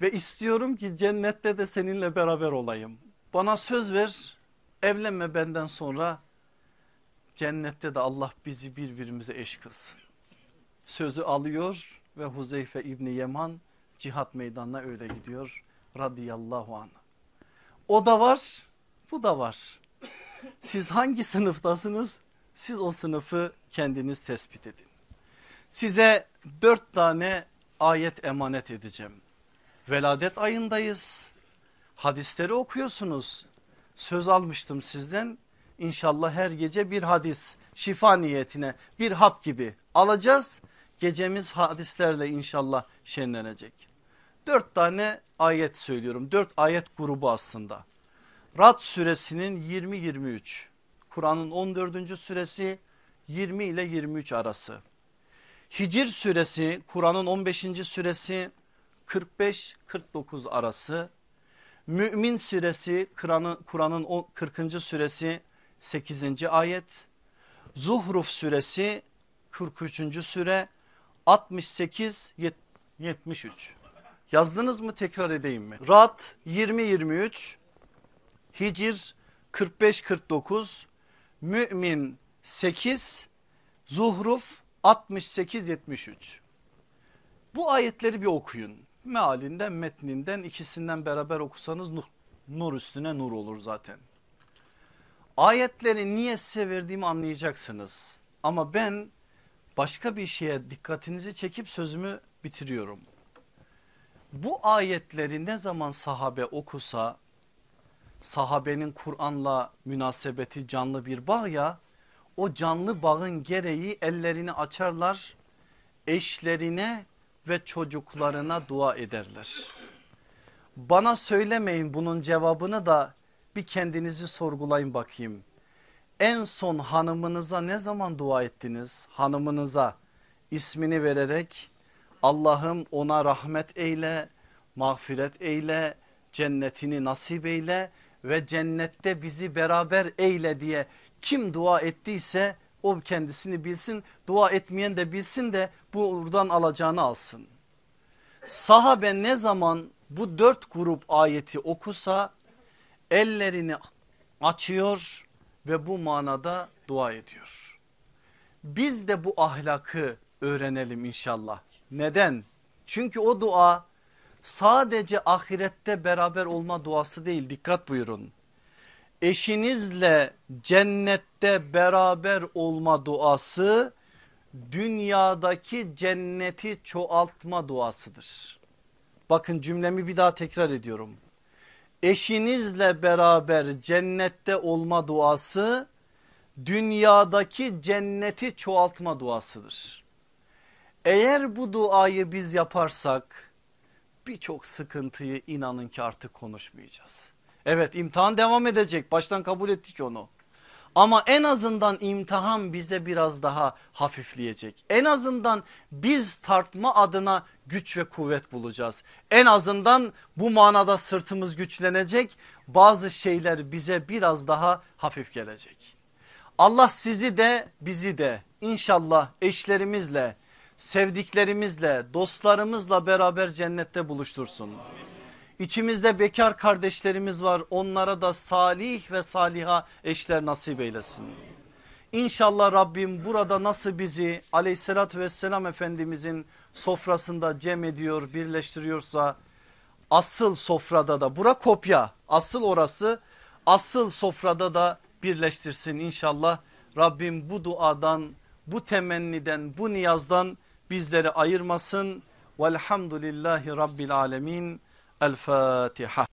ve istiyorum ki cennette de seninle beraber olayım. Bana söz ver evlenme benden sonra cennette de Allah bizi birbirimize eş kılsın. Sözü alıyor ve Huzeyfe İbni Yeman cihat meydanına öyle gidiyor radıyallahu anh. O da var bu da var. Siz hangi sınıftasınız? Siz o sınıfı kendiniz tespit edin. Size dört tane ayet emanet edeceğim. Veladet ayındayız. Hadisleri okuyorsunuz. Söz almıştım sizden. İnşallah her gece bir hadis şifa niyetine bir hap gibi alacağız. Gecemiz hadislerle inşallah şenlenecek. Dört tane ayet söylüyorum. Dört ayet grubu aslında. Rad suresinin 20-23 Kur'an'ın 14. süresi 20 ile 23 arası. Hicr suresi Kur'an'ın 15. süresi 45-49 arası. Mümin suresi Kur'an'ın 40. süresi 8. ayet. Zuhruf suresi 43. süre 68-73. Yazdınız mı tekrar edeyim mi? Rad 20-23 Hicr 45-49, Mümin 8, Zuhruf 68-73. Bu ayetleri bir okuyun. Mealinden metninden ikisinden beraber okusanız nur, nur üstüne nur olur zaten. Ayetleri niye size anlayacaksınız. Ama ben başka bir şeye dikkatinizi çekip sözümü bitiriyorum. Bu ayetleri ne zaman sahabe okusa sahabenin Kur'an'la münasebeti canlı bir bağ ya o canlı bağın gereği ellerini açarlar eşlerine ve çocuklarına dua ederler. Bana söylemeyin bunun cevabını da bir kendinizi sorgulayın bakayım. En son hanımınıza ne zaman dua ettiniz? Hanımınıza ismini vererek Allah'ım ona rahmet eyle, mağfiret eyle, cennetini nasip eyle ve cennette bizi beraber eyle diye kim dua ettiyse o kendisini bilsin dua etmeyen de bilsin de buradan alacağını alsın. Sahabe ne zaman bu dört grup ayeti okusa ellerini açıyor ve bu manada dua ediyor. Biz de bu ahlakı öğrenelim inşallah. Neden? Çünkü o dua sadece ahirette beraber olma duası değil dikkat buyurun. Eşinizle cennette beraber olma duası dünyadaki cenneti çoğaltma duasıdır. Bakın cümlemi bir daha tekrar ediyorum. Eşinizle beraber cennette olma duası dünyadaki cenneti çoğaltma duasıdır. Eğer bu duayı biz yaparsak birçok sıkıntıyı inanın ki artık konuşmayacağız. Evet imtihan devam edecek baştan kabul ettik onu. Ama en azından imtihan bize biraz daha hafifleyecek. En azından biz tartma adına güç ve kuvvet bulacağız. En azından bu manada sırtımız güçlenecek. Bazı şeyler bize biraz daha hafif gelecek. Allah sizi de bizi de inşallah eşlerimizle, sevdiklerimizle, dostlarımızla beraber cennette buluştursun. İçimizde bekar kardeşlerimiz var onlara da salih ve saliha eşler nasip eylesin. İnşallah Rabbim burada nasıl bizi aleyhissalatü vesselam efendimizin sofrasında cem ediyor birleştiriyorsa asıl sofrada da bura kopya asıl orası asıl sofrada da birleştirsin inşallah. Rabbim bu duadan bu temenniden bu niyazdan bizleri ayırmasın. Velhamdülillahi Rabbil Alemin. El Fatiha.